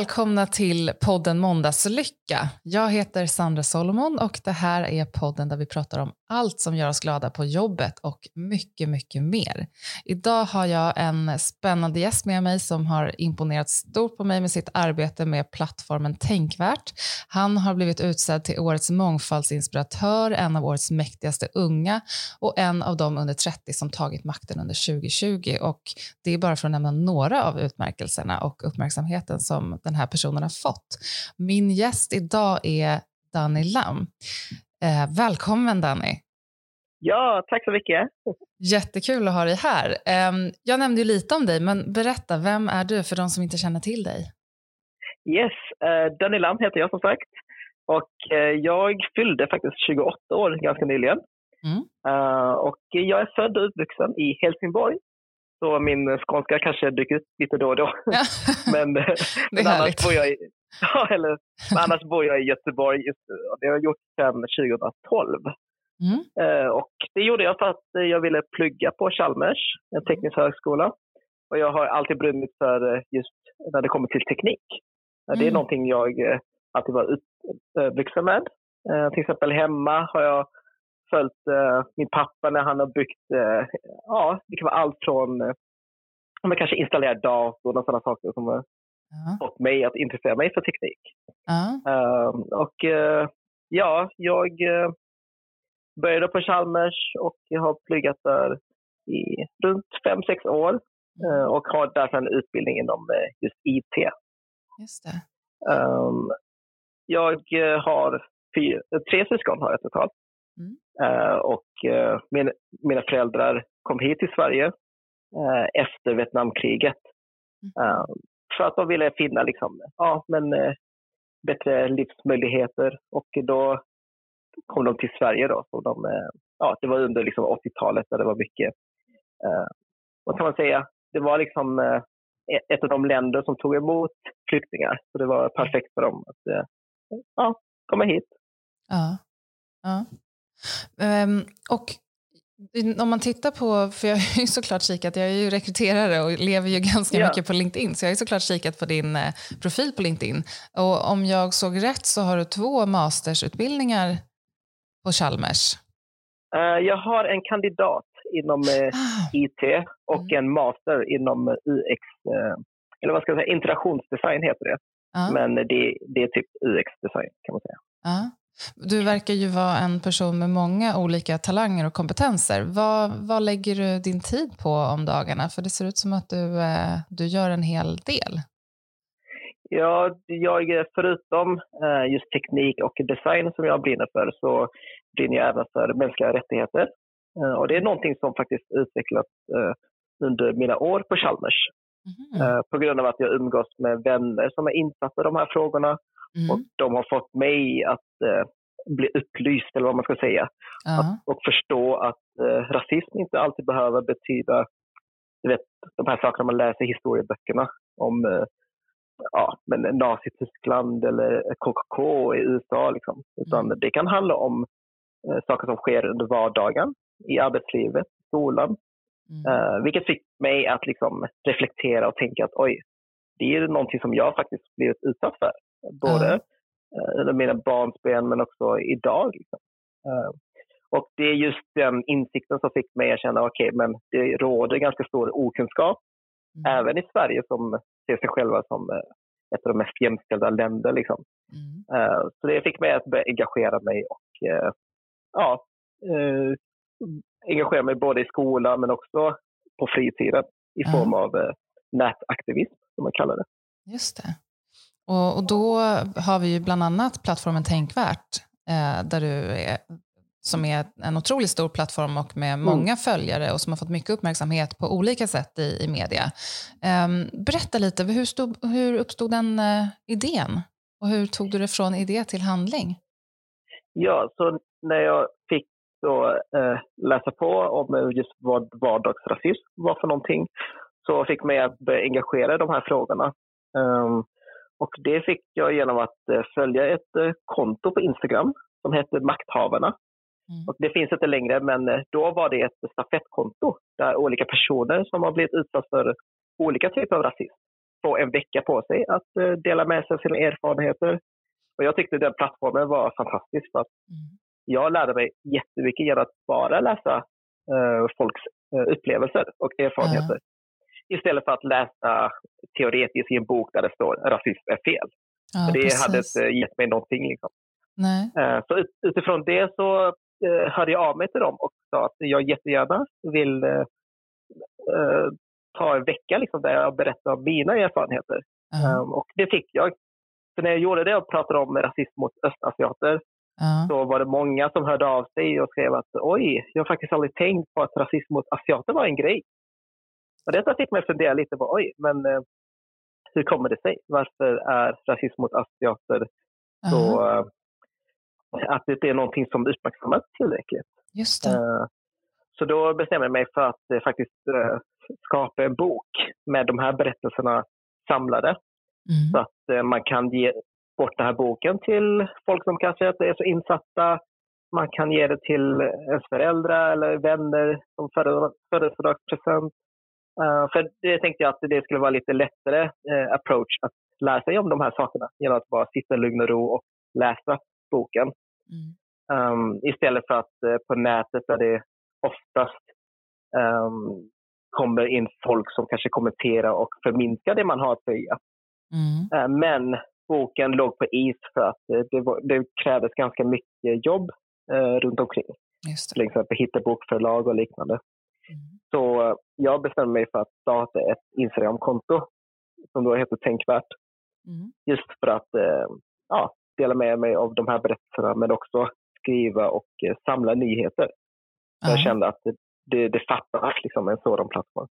välkomna till podden Måndagslycka. Jag heter Sandra Solomon och det här är podden där vi pratar om allt som gör oss glada på jobbet och mycket, mycket mer. Idag har jag en spännande gäst med mig som har imponerat stort på mig med sitt arbete med plattformen Tänkvärt. Han har blivit utsedd till årets mångfaldsinspiratör, en av årets mäktigaste unga och en av de under 30 som tagit makten under 2020. Och det är bara för att nämna några av utmärkelserna och uppmärksamheten som den här personen har fått. Min gäst idag är Danny Lam. Eh, välkommen Danny. Ja, tack så mycket. Jättekul att ha dig här. Eh, jag nämnde ju lite om dig, men berätta, vem är du för de som inte känner till dig? Yes, eh, Danny Lam heter jag som sagt. Och eh, jag fyllde faktiskt 28 år ganska nyligen. Mm. Uh, och jag är född och uppvuxen i Helsingborg. Så min skånska kanske dyker upp lite då och då. Ja. men, men annars, bor jag i, ja, eller, annars bor jag i Göteborg. Just, det har jag gjort sedan 2012. Mm. Uh, och det gjorde jag för att jag ville plugga på Chalmers, en teknisk högskola. Och jag har alltid brunnit för eh, just när det kommer till teknik. Mm. Det är mm. någonting jag alltid varit uppvuxen med. Uh, till exempel hemma har jag följt min pappa när han har byggt, ja, det kan vara allt från, man kanske installera datorn och sådana saker som uh. fått mig att intressera mig för teknik. Uh. och ja, jag började på Chalmers och jag har pluggat där i runt fem sex år mm. och har därför en utbildning inom just IT. Just det. Um, jag har fyra, tre syskon har jag totalt. Mm. Uh, och uh, min, mina föräldrar kom hit till Sverige uh, efter Vietnamkriget. Mm för att de ville finna liksom, ja, men, eh, bättre livsmöjligheter och då kom de till Sverige. Då, så de, eh, ja, det var under liksom, 80-talet där det var mycket, eh, vad kan man säga, det var liksom eh, e-, ett av de länder som tog emot flyktingar. Så det var perfekt för dem att eh, ja, komma hit. Ja. ja. Um, och om man tittar på, för jag har ju såklart kikat, jag är ju rekryterare och lever ju ganska yeah. mycket på LinkedIn, så jag har ju såklart kikat på din eh, profil på LinkedIn. Och om jag såg rätt så har du två mastersutbildningar på Chalmers. Uh, jag har en kandidat inom uh, ah. IT och mm. en master inom UX, eller vad ska jag säga, interaktionsdesign heter det. Men det, det är typ UX-design kan man säga. Du verkar ju vara en person med många olika talanger och kompetenser. Vad, vad lägger du din tid på om dagarna? För det ser ut som att du, eh, du gör en hel del. Ja, jag, förutom eh, just teknik och design som jag brinner för så brinner jag även för mänskliga rättigheter. Eh, och det är någonting som faktiskt utvecklats under mina år på Chalmers. Mm. På grund av att jag umgås med vänner som är insatta i de här frågorna Mm. Och de har fått mig att eh, bli upplyst, eller vad man ska säga. Att, och förstå att eh, rasism inte alltid behöver betyda du vet, de här sakerna man läser i historieböckerna om eh, ja, men Nazityskland eller KKK i USA. Liksom. Utan mm. det kan handla om eh, saker som sker under vardagen, i arbetslivet, skolan. Mm. Uh, vilket fick mig att liksom reflektera och tänka att oj, det är någonting som jag faktiskt blivit utsatt för. Både uh, mina barnsben men också idag. Liksom. Uh, och det är just den insikten som fick mig att känna okej, okay, men det råder ganska stor okunskap mm. även i Sverige som ser sig själva som uh, ett av de mest jämställda länder. Liksom. Mm. Uh, så det fick mig att börja engagera mig och ja, engagera mig både i skolan men också på fritiden i form av nätaktivism, som man kallar det. Just det. Och, och då har vi ju bland annat plattformen Tänkvärt, eh, där du är, som är en otroligt stor plattform och med mm. många följare och som har fått mycket uppmärksamhet på olika sätt i, i media. Um, berätta lite, hur, stod, hur uppstod den uh, idén? Och hur tog du det från idé till handling? Ja, så när jag fick då, eh, läsa på om just vad vardagsrasism var för någonting så fick mig att börja engagera i de här frågorna. Um, och det fick jag genom att eh, följa ett eh, konto på Instagram som hette Makthavarna. Mm. Och det finns inte längre, men eh, då var det ett stafettkonto där olika personer som har blivit utsatta för olika typer av rasism få en vecka på sig att dela med sig av sina erfarenheter. Och jag tyckte den plattformen var fantastisk för att mm. jag lärde mig jättemycket genom att bara läsa uh, folks upplevelser och erfarenheter. Ja. Istället för att läsa teoretiskt i en bok där det står rasism är fel. Ja, det precis. hade inte gett mig någonting. Liksom. Nej. Så ut, utifrån det så hörde jag av mig till dem och sa att jag jättegärna vill ta en vecka liksom, där jag berättar om mina erfarenheter. Mm. Um, och det fick jag. Så när jag gjorde det och pratade om rasism mot östasiater mm. så var det många som hörde av sig och skrev att oj, jag har faktiskt aldrig tänkt på att rasism mot asiater var en grej. Och detta fick mig fundera lite på oj, men uh, hur kommer det sig? Varför är rasism mot asiater så uh, att det är någonting som uppmärksammas tillräckligt? Just. Uh, så då bestämde jag mig för att eh, faktiskt eh, skapa en bok med de här berättelserna samlade. Mm. Så att eh, man kan ge bort den här boken till folk som kanske inte är så insatta. Man kan ge det till ens föräldrar eller vänner som födelsedagspresent. Uh, för det tänkte jag att det skulle vara lite lättare uh, approach att lära sig om de här sakerna genom att bara sitta i lugn och ro och läsa boken. Mm. Um, istället för att uh, på nätet där det oftast um, kommer in folk som kanske kommenterar och förminskar det man har att säga. Mm. Uh, men boken låg på is för att det, var, det krävdes ganska mycket jobb uh, runt omkring. Till exempel hitta bokförlag och liknande. Mm. Så jag bestämde mig för att starta ett Instagramkonto som då heter Tänkvärt. Mm. Just för att ja, dela med mig av de här berättelserna men också skriva och samla nyheter. Jag kände att det, det, fattas liksom en sådan plattform.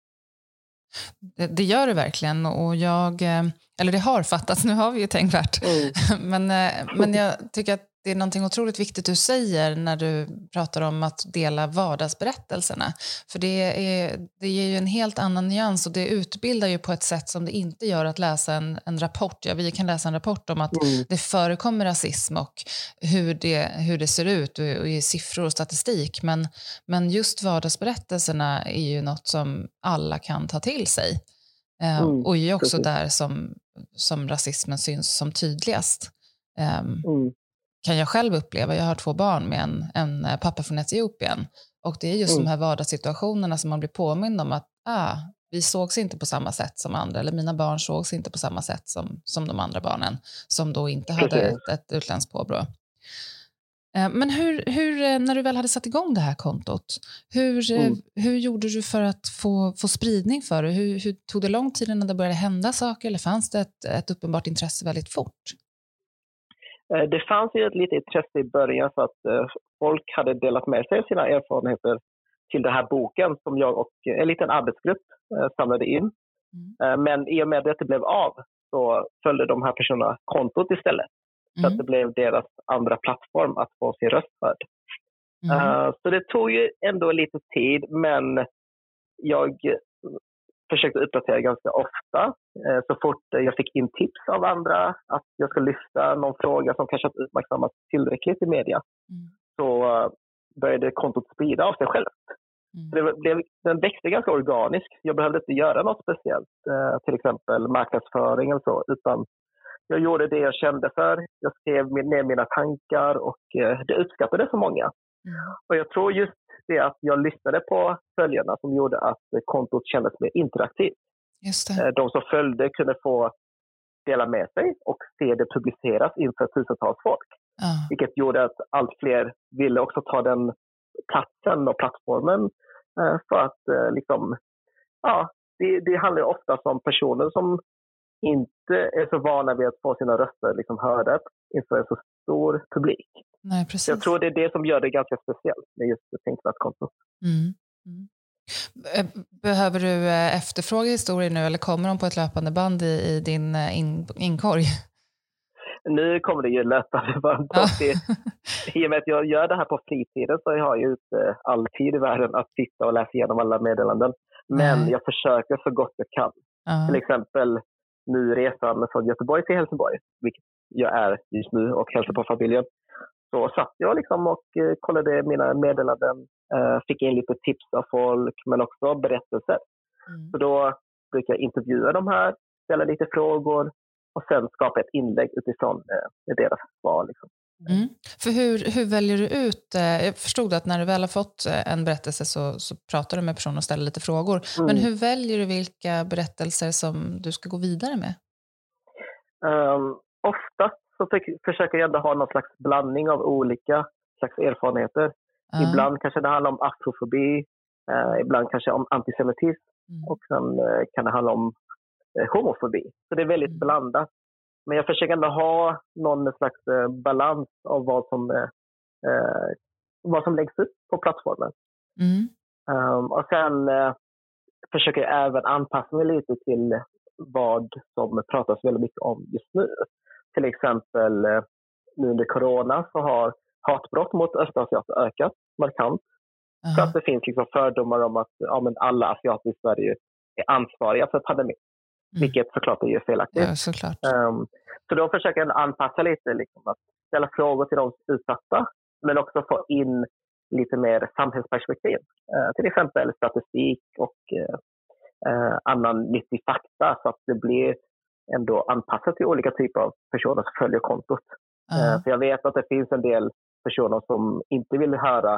Det, det, gör det verkligen. Och jag, eh, eller det har fattats, nu har vi ju tänkvärt. Mm. men, eh, men jag tycker att det är någonting otroligt viktigt du säger när du pratar om att dela vardagsberättelserna. För det, är, det ger ju en helt annan nyans och det utbildar ju på ett sätt som det inte gör att läsa en, en rapport. Ja, vi kan läsa en rapport om att mm. det förekommer rasism och hur det, hur det ser ut och, och i siffror och statistik. Men, men just vardagsberättelserna är ju något som alla kan ta till sig. Eh, mm. Och är också där som, som rasismen syns som tydligast. Um, mm kan jag själv uppleva. Jag har två barn med en, en eh, pappa från Etiopien. Och det är just mm. de här vardagssituationerna som man blir påmind om att ah, vi sågs inte på samma sätt som andra, eller mina barn sågs inte på samma sätt som, som de andra barnen, som då inte hade ett, ett utländskt påbrå. Eh, men hur, hur, eh, när du väl hade satt igång det här kontot, hur, mm. hur gjorde du för att få, få spridning för det? Hur, hur tog det lång tid innan det började hända saker eller fanns det ett, ett uppenbart intresse väldigt fort? Eh, det fanns ju ett litet intresse i början för att eh, folk hade delat med sig av sina erfarenheter till den här boken som jag och en liten arbetsgrupp eh, samlade in. Mm. Men i och med att det blev av så följde de här personerna kontot istället. Mm. Så att mm. det blev deras andra plattform att få sin röst hörd. Mm. Så det tog ju ändå lite tid, men jag försökte uppdatera ganska ofta. Eh, så fort jag fick in tips av andra att jag ska lyfta någon fråga som kanske inte uppmärksammats tillräckligt i media mm. så eh, började kontot sprida av sig självt. Mm. Det blev, den växte ganska organiskt. Jag behövde inte göra något speciellt, eh, till exempel marknadsföring eller så, utan jag gjorde det jag kände för. Jag skrev ner mina tankar och det uppskattade så många. Mm. Och jag tror just det att jag lyssnade på följarna som gjorde att kontot kändes mer interaktivt. Eh, de som följde kunde få dela med sig och se det publiceras inför tusentals folk. Uh. Vilket gjorde att allt fler ville också ta den platsen och plattformen eh, för att eh, liksom, ja, det, det handlar ofta om personer som inte är så vana vid att få sina röster liksom hörda inför en så stor publik. Nej, precis. Jag tror det är det som gör det ganska speciellt med just tänkvärt mm. mm. Eh, behöver du eh, efterfråga historier nu eller kommer de på ett löpande band i, i din eh, in, inkorg? Nu kommer det ju löpande band. Ja. I och med att jag gör det här på fritiden så har jag inte all tid i världen att sitta och läsa igenom alla meddelanden. Men Nej. jag försöker så gott jag kan. Uh. Till exempel nu resan från Göteborg till Helsingborg, vilket jag är just nu och hälsar på familjen. Så satt jag liksom och eh, kollade mina meddelanden, eh, fick in lite tips av folk men också berättelser. Mm. Så då brukar jag intervjua de här ställa lite frågor och sen skapa ett inlägg utifrån eh, deras svar. Liksom. Mm. För hur, hur väljer du ut, jag förstod att när du väl har fått en berättelse så, så pratar du med personen och ställer lite frågor. Mm. Men hur väljer du vilka berättelser som du ska gå vidare med? Um, oftast så försöker jag ändå ha någon slags blandning av olika slags erfarenheter. Uh. Ibland kanske det handlar om afrofobi, uh, ibland kanske om antisemitism mm. och sen uh, kan det handla om homofobi. Så det är väldigt mm. blandat. Men jag försöker ändå ha någon slags eh, balans av vad som, eh, eh, vad som läggs upp på plattformen. Mm. Um, och sen eh, försöker jag även anpassa mig lite till vad som pratas väldigt mycket om just nu. Till exempel eh, nu under corona så har hatbrott mot östasiater ökat markant. Uh -huh. För att det finns liksom fördomar om att ja, men alla asiater i Sverige är ansvariga för pandemin. Mm. Vilket såklart är ju felaktigt. Ja, såklart. Um, så då försöker jag anpassa lite, liksom, att ställa frågor till de utsatta, men också få in lite mer samhällsperspektiv. Uh, till exempel statistik och uh, annan nyttig fakta så att det blir ändå anpassat till olika typer av personer som följer kontot. Uh. för jag vet att det finns en del personer som inte vill höra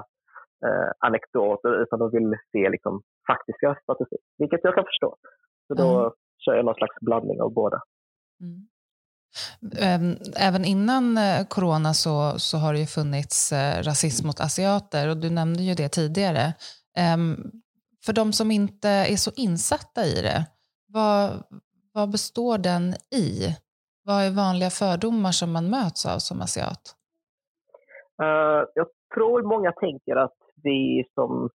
uh, anekdoter utan de vill se liksom, faktiska statistik, vilket jag kan förstå. Så då kör jag någon slags blandning av båda. Mm. Ehm, även innan eh, corona så, så har det ju funnits eh, rasism mot asiater och du nämnde ju det tidigare. Ehm, för de som inte är så insatta i det, vad, vad består den i? Vad är vanliga fördomar som man möts av som asiat? Uh, jag tror många tänker att vi som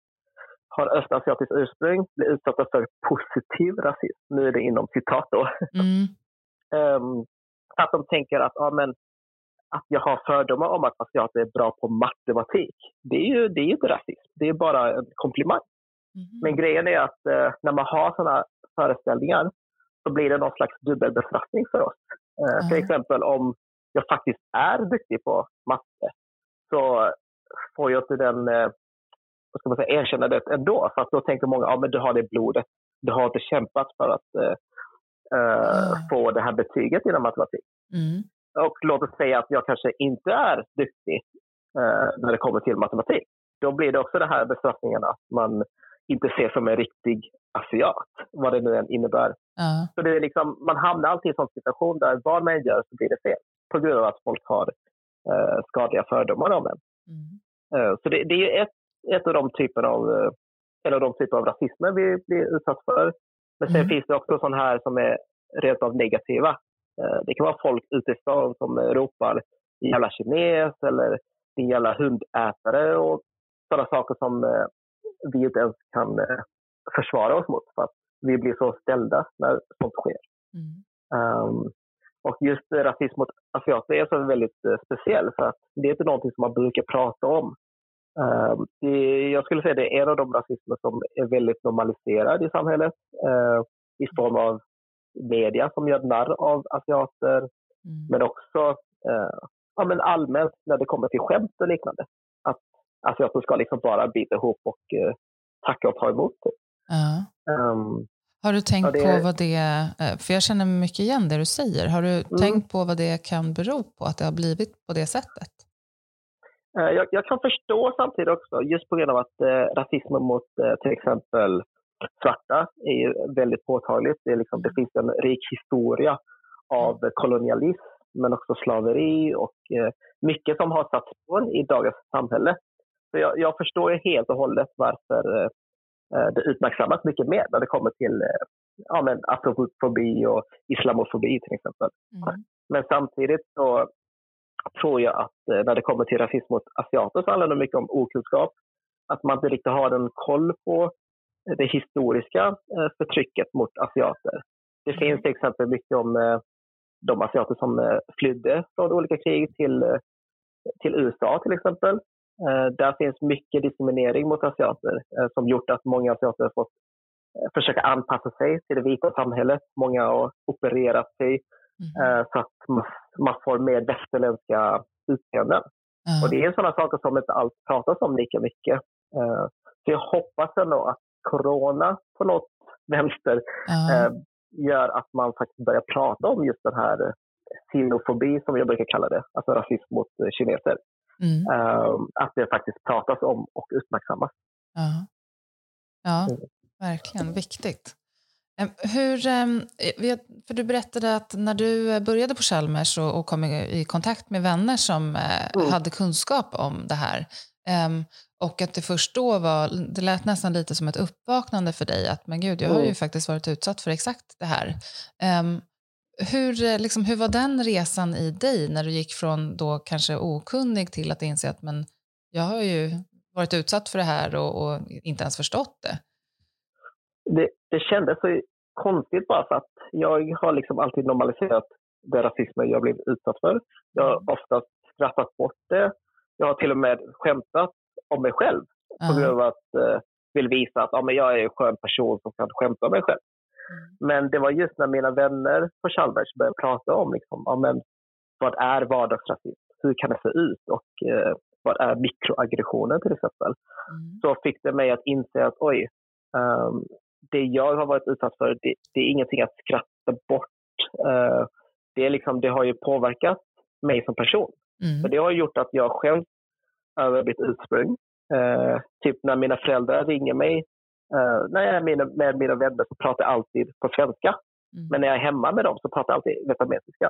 har östasiatiskt ursprung blir utsatta för positiv rasism. Nu är det inom citat då. Mm. um, att de tänker att, ja, men, att jag har fördomar om att asiater är bra på matematik. Det är ju, det är ju inte rasism, det är bara en komplimang. Mm. Men grejen är att uh, när man har sådana föreställningar så blir det någon slags dubbelbestraffning för oss. Uh, mm. Till exempel om jag faktiskt är duktig på matte så får jag inte den uh, vad ska man säga, erkännandet ändå. För att då tänker många, ja men du har det blodet. Du har inte kämpat för att uh, mm. få det här betyget inom matematik. Mm. Och låt oss säga att jag kanske inte är duktig när det kommer till matematik. Då blir det också den här bestraffningen att man inte ses som en riktig asiat, vad det nu än innebär. Mm. Så det är liksom, man hamnar alltid i en sån situation där vad man gör så blir det fel. På grund av att folk har uh, skadliga fördomar om en. Mm. så det, det, är ett ett av de typer av, eh, en av de typer av rasismer vi blir utsatt för. Men sen mm. finns det också sådana här som är rent av negativa. Eh, det kan vara folk ute i stan som ropar jävla kines eller din jävla hundätare och sådana saker som eh, vi inte ens kan försvara oss mot för att vi blir så ställda när sånt sker. Mm. Um, och just rasism mot asiater är så väldigt speciell för att det är inte någonting som man brukar prata om. Ehm, jag skulle säga det är en av de rasismer som är väldigt normaliserad i samhället eh, i form av media som gör narr av asiater, mm. men också eh, ja, men allmänt när det kommer till skämt och liknande. Att asiater ska liksom bara bita ihop och uh, tacka och ta emot. Det. Uh. Um, har du tänkt det... på vad det, för jag känner mycket igen det du säger, har du mm. tänkt på vad det kan bero på att det har blivit på det sättet? Eh, jag, jag, kan förstå samtidigt också, just på grund av att eh, rasismen mot eh, till exempel svarta är väldigt påtagligt. Det, är liksom, det finns en rik historia av kolonialism, men också slaveri och eh, mycket som har satt spår i dagens samhälle. Så jag, jag förstår helt och hållet varför eh, det uppmärksammas mycket mer när det kommer till eh, ja, men afrofobi och islamofobi till exempel. Mm. Men samtidigt så tror jag att eh, när det kommer till rasism mot asiater så handlar det mycket om okunskap. Att man inte riktigt har en koll på det historiska eh, förtrycket mot asiater. Det finns mm. till exempel mycket om eh, de asiater som flydde från olika krig till, till USA till exempel. Där finns mycket diskriminering mot asiater som gjort att många asiater har fått försöka anpassa sig till det vita samhället. Många har opererat sig mm. så att man får mer västerländska utseenden. Mm. Och det är sådana saker som inte alls pratas om lika mycket. Så jag hoppas ändå att corona på något vänster mm. gör att man faktiskt börjar prata om just den här xenofobi som jag brukar kalla det, alltså rasism mot kineser. Mm. Uh, att det faktiskt pratas om och uppmärksammas. Ja, ja mm. verkligen viktigt. Hur, för du berättade att när du började på Chalmers och kom i kontakt med vänner som eh, mm. hade kunskap om det här och att det först då var, det lät nästan lite som ett uppvaknande för dig att men gud, jag har ju mm. faktiskt varit utsatt för exakt det här. Hur, eh, liksom, hur var den resan i dig när du gick från då kanske okunnig till att inse att men jag har ju varit utsatt för det här och, och inte ens förstått det? det? Det kändes så konstigt bara för att jag har liksom alltid normaliserat den rasismen jag blivit utsatt för. Jag har mm. oftast skrattat bort det. Jag har till och med skämtat om mig själv på grund av att eh, vill visa att ja, men jag är en skön person som kan skämta om mig själv. Mm. Men det var just när mina vänner på Chalmers började prata om liksom, ja, men, vad är vardagsrasism? Hur kan det se ut? Och eh, vad är mikroaggressioner till exempel? Mm. Så fick det mig att inse att oj, um, det jag har varit utsatt för, det, det är ingenting att skratta bort. Uh, det, är liksom, det har ju påverkat mig som person. Mm. För det har gjort att jag skäms över mitt ursprung. Uh, typ när mina föräldrar ringer mig, uh, när jag är med, med mina vänner så pratar jag alltid på svenska. Mm. Men när jag är hemma med dem så pratar jag alltid vietnamesiska.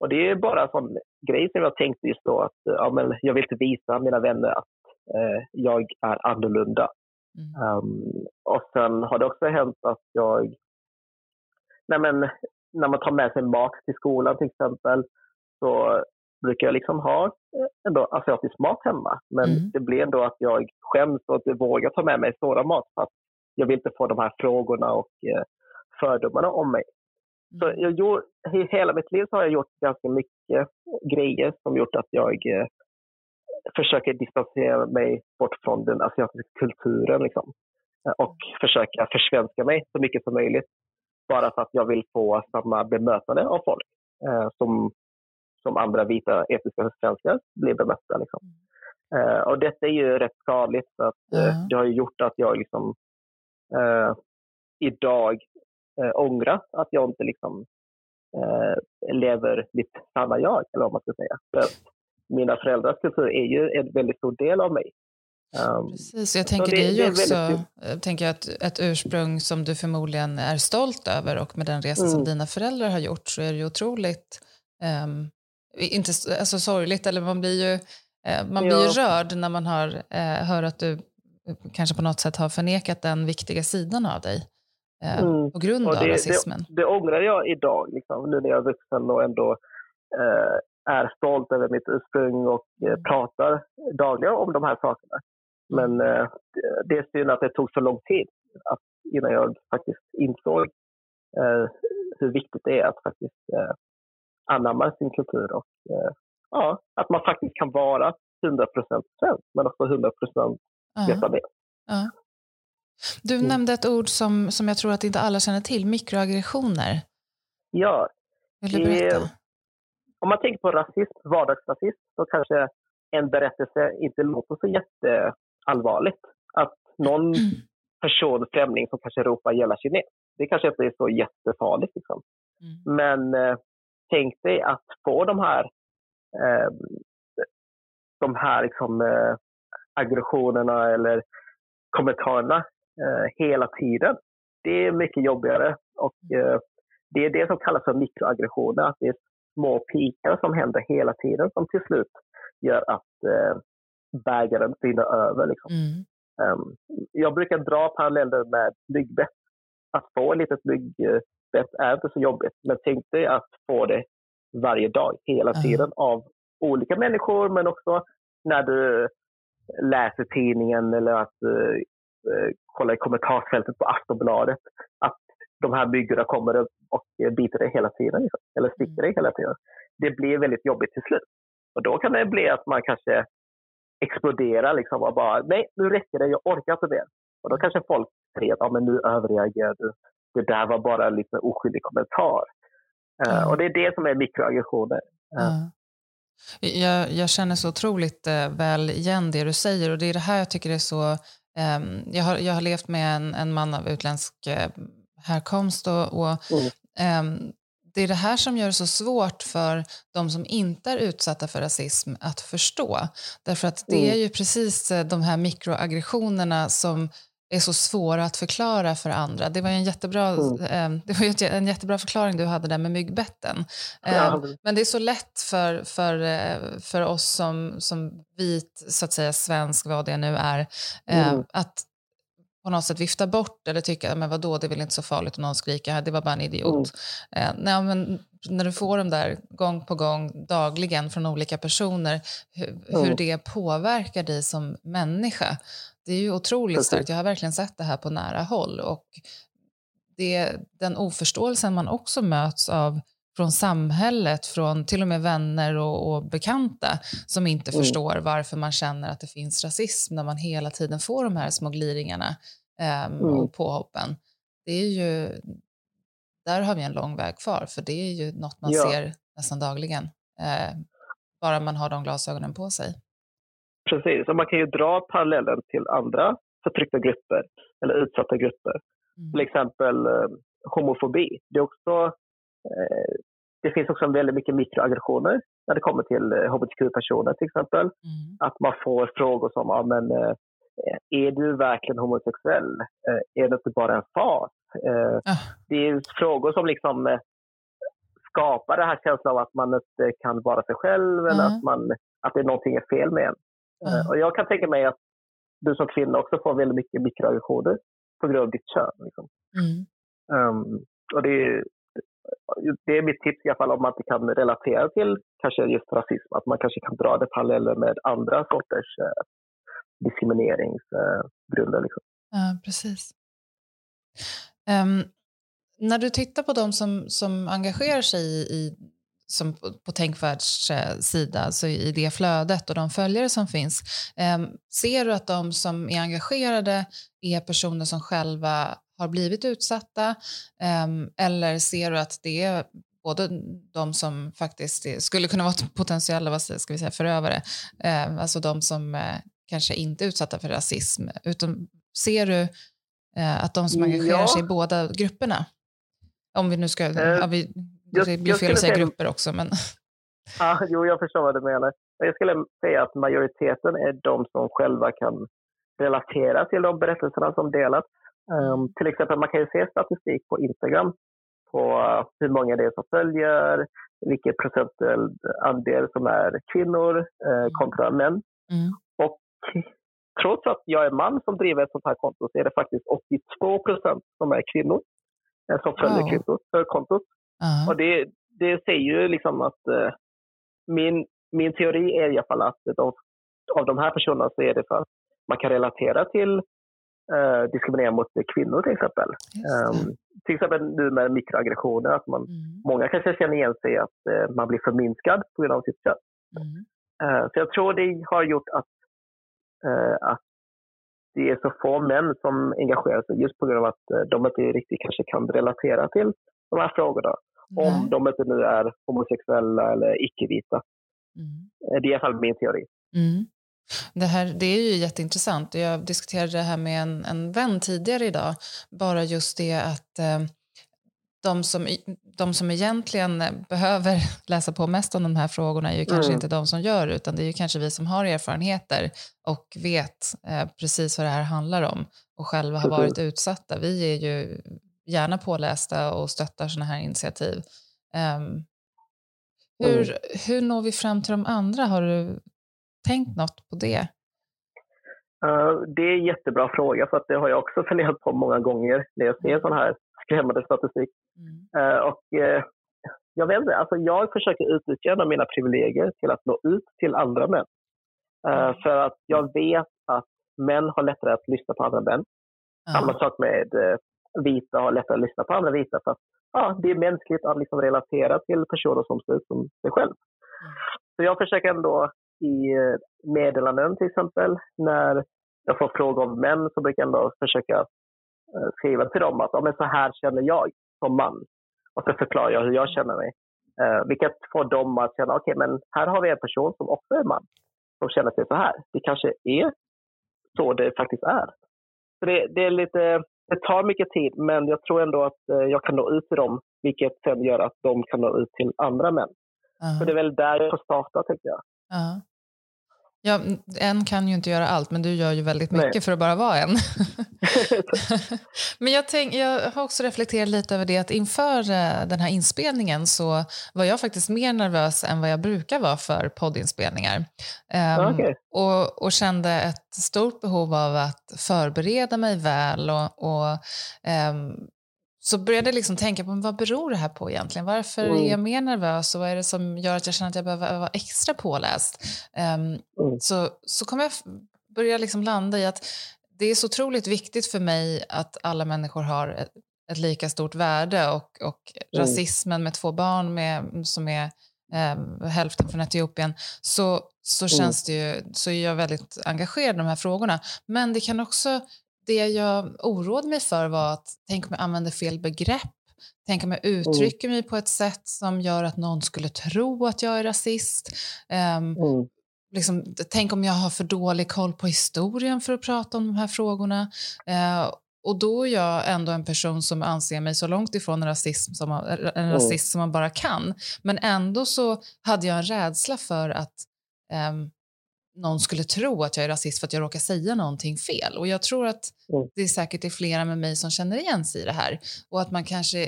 Och det är bara en sån grej som jag tänkte just då att ja, men jag vill inte visa mina vänner att jag är annorlunda. Mm. Um, och sen har det också hänt att jag, nej men, när man tar med sig mat till skolan till exempel, så brukar jag liksom ha ändå asiatisk mat hemma. Men mm. det blir ändå att jag skäms och inte vågar ta med mig sådan mat för att jag vill inte få de här frågorna och eh, fördomarna om mig. Mm. Så jag gjorde, I hela mitt liv har jag gjort ganska mycket grejer som gjort att jag eh, försöker distansera mig bort från den asiatiska kulturen liksom. Eh, och försöka försvenska mig så mycket som möjligt. Bara för att jag vill få samma bemötande av folk eh, som, som andra vita etniska svenskar blir bemötta. Liksom. Eh, och detta är ju rätt skadligt. För att, mm. det har gjort att jag liksom, eh, idag eh, ångrar att jag inte liksom, eh, lever mitt sanna jag, eller vad man ska säga. För mina föräldrars kultur är ju en väldigt stor del av mig. Um, Precis, jag tänker det, det är ju det är också jag tänker att ett ursprung som du förmodligen är stolt över och med den resa mm. som dina föräldrar har gjort så är det ju otroligt, um, inte alltså sorgligt, eller man blir ju, uh, man blir ju rörd när man hör, uh, hör att du kanske på något sätt har förnekat den viktiga sidan av dig uh, mm. på grund det, av rasismen. Det, det ångrar jag idag, liksom, nu när jag är vuxen och ändå är stolt över mitt ursprung och eh, mm. pratar dagligen om de här sakerna. Men eh, det är synd att det tog så lång tid att, innan jag faktiskt insåg eh, hur viktigt det är att faktiskt eh, anamma sin kultur och eh, ja, att man faktiskt kan vara 100 svensk men också 100 vietnames. Uh Du mm. nämnde ett ord som, som jag tror att inte alla känner till, mikroaggressioner. Ja. Vill du berätta? om man tänker på rasism, vardagsrasism, så kanske en berättelse inte låter så jätteallvarligt. Att någon mm. person, främling, som kanske ropar gälla kines, det kanske inte är så jättefarligt. Liksom. Mm. Men eh, tänk dig att få de här, eh, de här liksom, eh, aggressionerna eller kommentarerna eh, hela tiden. Det är mycket jobbigare och mm. eh, det är det som kallas för mikroaggressioner. Att det är små pikar som händer hela tiden som till slut gör att eh, bägaren rinner över. Liksom. Mm. Um, jag brukar dra paralleller med myggbett. Att få ett litet myggbett är inte så jobbigt, men tänk dig att få det varje dag, hela mm. tiden, av olika människor, men också när du läser tidningen eller att uh, kolla i kommentarsfältet på Aftonbladet. Att de här myggorna kommer och biter dig hela tiden, liksom, eller sticker dig hela tiden. Det blir väldigt jobbigt till slut. Och då kan det bli att man kanske exploderar liksom och bara, nej nu räcker det, jag orkar inte mer. Och då kanske folk säger att ja, men nu överreagerar du. Det där var bara en lite oskyldig kommentar. Mm. Uh, och det är det som är mikroaggressioner. Uh. Mm. Jag, jag, känner så otroligt uh, väl igen det du säger och det är det här jag tycker är så... Um, jag, har, jag har levt med en, en man av utländsk härkomst. Och, och mm. um, det är det här som gör det så svårt för de som inte är utsatta för rasism att förstå. Därför att det mm. är ju precis eh, de här mikroaggressionerna som är så svåra att förklara för andra. Det var en jättebra, mm. det var en jättebra förklaring du hade där med myggbetten. Ja. Men det är så lätt för, för, eh, för oss som, som vit, så att säga svensk, vad det nu är, mm. att på något sätt vifta bort eller tycka men vadå, det är väl inte så farligt om någon skriker, det var bara en idiot. Mm. Eh, nej, men när du får dem där gång på gång, dagligen från olika personer, hur, mm. hur det påverkar dig som människa, det är ju otroligt Precis. starkt. Jag har verkligen sett det här på nära håll. Och det, den oförståelsen man också möts av från samhället, från till och med vänner och, och bekanta som inte mm. förstår varför man känner att det finns rasism när man hela tiden får de här små gliringarna um, mm. och påhoppen. Det är ju, där har vi en lång väg kvar, för det är ju något man ja. ser nästan dagligen, uh, bara man har de glasögonen på sig. Precis, och man kan ju dra parallellen till andra förtryckta grupper eller utsatta grupper. Mm. Till exempel eh, homofobi. Det, är också, eh, det finns också väldigt mycket mikroaggressioner när det kommer till eh, hbtq-personer till exempel. Mm. Att man får frågor som, ja, men, eh, är du verkligen homosexuell? Eh, är det inte bara en fas? Uh. Det är frågor som liksom eh, skapar den här känslan av att man inte kan vara sig själv mm. eller att, man, att det är någonting är fel med en. Mm. Och jag kan tänka mig att du som kvinna också får väldigt mycket mikroaggressioner på grund av ditt kön. Liksom. Mm. Um, och det är, det är mitt tips i alla fall om man inte kan relatera till kanske just rasism, att man kanske kan dra det paralleller med andra sorters eh, diskrimineringsgrunder. Eh, liksom. Ja, precis. Um, när du tittar på de som, som engagerar sig i, i som på, på Tänkvärlds eh, sida, alltså i det flödet och de följare som finns. Um, ser du att de som är engagerade är personer som själva har blivit utsatta um, eller ser du att det är både de som faktiskt skulle kunna vara potentiella vad ska vi säga, förövare, um, alltså de som uh, kanske inte är utsatta för rasism, utan ser du att de som engagerar ja. sig i båda grupperna? Om vi nu ska, ja, vi, det blir fel att säga grupper också. Men... Ja, jo, jag förstår vad du menar. Jag skulle säga att majoriteten är de som själva kan relatera till de berättelserna som delats. Um, till exempel, man kan ju se statistik på Instagram på uh, hur många det är som följer, vilken procentuell andel som är kvinnor uh, kontra män. Mm. Och trots att jag är man som driver ett sånt här konto så är det faktiskt 82 procent som är kvinnor uh, som följer kvinnor för kontot. Uh-huh. Och det, det säger ju liksom att uh, min, min teori är i alla fall att de, av de här personerna så är det för att man kan relatera till uh, diskriminering mot kvinnor till exempel. Um, till exempel nu med mikroaggressioner, att man, mm. många kanske känner igen sig att uh, man blir förminskad på grund av sitt kön. Mm. Uh, så jag tror det har gjort att, att det är så få män som engagerar sig just på grund av att de inte riktigt kanske kan relatera till de här frågorna. Mm. Om de inte nu är homosexuella eller icke-vita. Mm. Det är i alla fall min teori. Mm. Det, här, det är ju jätteintressant. Jag diskuterade det här med en, en vän tidigare idag. Bara just det att eh, de, som, de som egentligen behöver läsa på mest om de här frågorna är ju kanske mm. inte de som gör utan det är ju kanske vi som har erfarenheter och vet eh, precis vad det här handlar om och själva har varit utsatta. Vi är ju gärna pålästa och stöttar sådana här initiativ. Um, hur, mm. hur når vi fram till de andra? Har du tänkt något på det? Uh, det är en jättebra fråga, för att det har jag också funderat på många gånger när jag ser mm. sån här skrämmande statistik. Mm. Uh, och, uh, jag, vet inte, alltså jag försöker utnyttja mina privilegier till att nå ut till andra män. Mm. För att jag vet att män har lättare att lyssna på andra män. Samma sak med vita har lättare att lyssna på andra vita för att ja, det är mänskligt att liksom relatera till personer som ser ut som sig själv. Mm. Så jag försöker ändå i eh, meddelanden till exempel, när jag får frågor om män så brukar jag ändå försöka eh, skriva till dem att ja, men så här känner jag som man. Och så förklarar jag hur jag känner mig. Uh, vilket får dem att känna, okej okay, men här har vi en person som också är man. Som känner sig så här. Det kanske är så det faktiskt är. Så det, det är lite det tar mycket tid, men jag tror ändå att eh, jag kan nå ut till dem, vilket sen gör att de kan nå ut till andra män. Uh. Så det är väl där jag får starta, tänker jag. Uh. Ja, en kan ju inte göra allt, men du gör ju väldigt mycket Nej. för att bara vara en. men jag, tänk, jag har också reflekterat lite över det att inför eh, den här inspelningen så var jag faktiskt mer nervös än vad jag brukar vara för poddinspelningar. Um, okay. och, och, kände ett stort behov av att förbereda mig väl och, och um, så började jag liksom tänka på vad beror det här på egentligen? Varför mm. är jag mer nervös och vad är det som gör att jag känner att jag behöver vara extra påläst? Um, mm. Så, så kommer jag börja liksom landa i att det är så otroligt viktigt för mig att alla människor har ett, ett lika stort värde och, och mm. rasismen med två barn med, som är um, hälften från Etiopien så, så mm. känns det ju, så är jag väldigt engagerad i de här frågorna. Men det kan också det jag oroade mig för var att tänk om jag använder fel begrepp. Tänk om jag mm. uttrycker mig på ett sätt som gör att någon skulle tro att jag är rasist. Um, mm. liksom, tänk om jag har för dålig koll på historien för att prata om de här frågorna. Uh, och då är jag ändå en person som anser mig så långt ifrån en rasism som man, en mm. rasist som man bara kan. Men ändå så hade jag en rädsla för att um, någon skulle tro att jag är rasist för att jag råkar säga någonting fel. Och jag tror att mm. det är säkert är flera med mig som känner igen sig i det här. Och att man kanske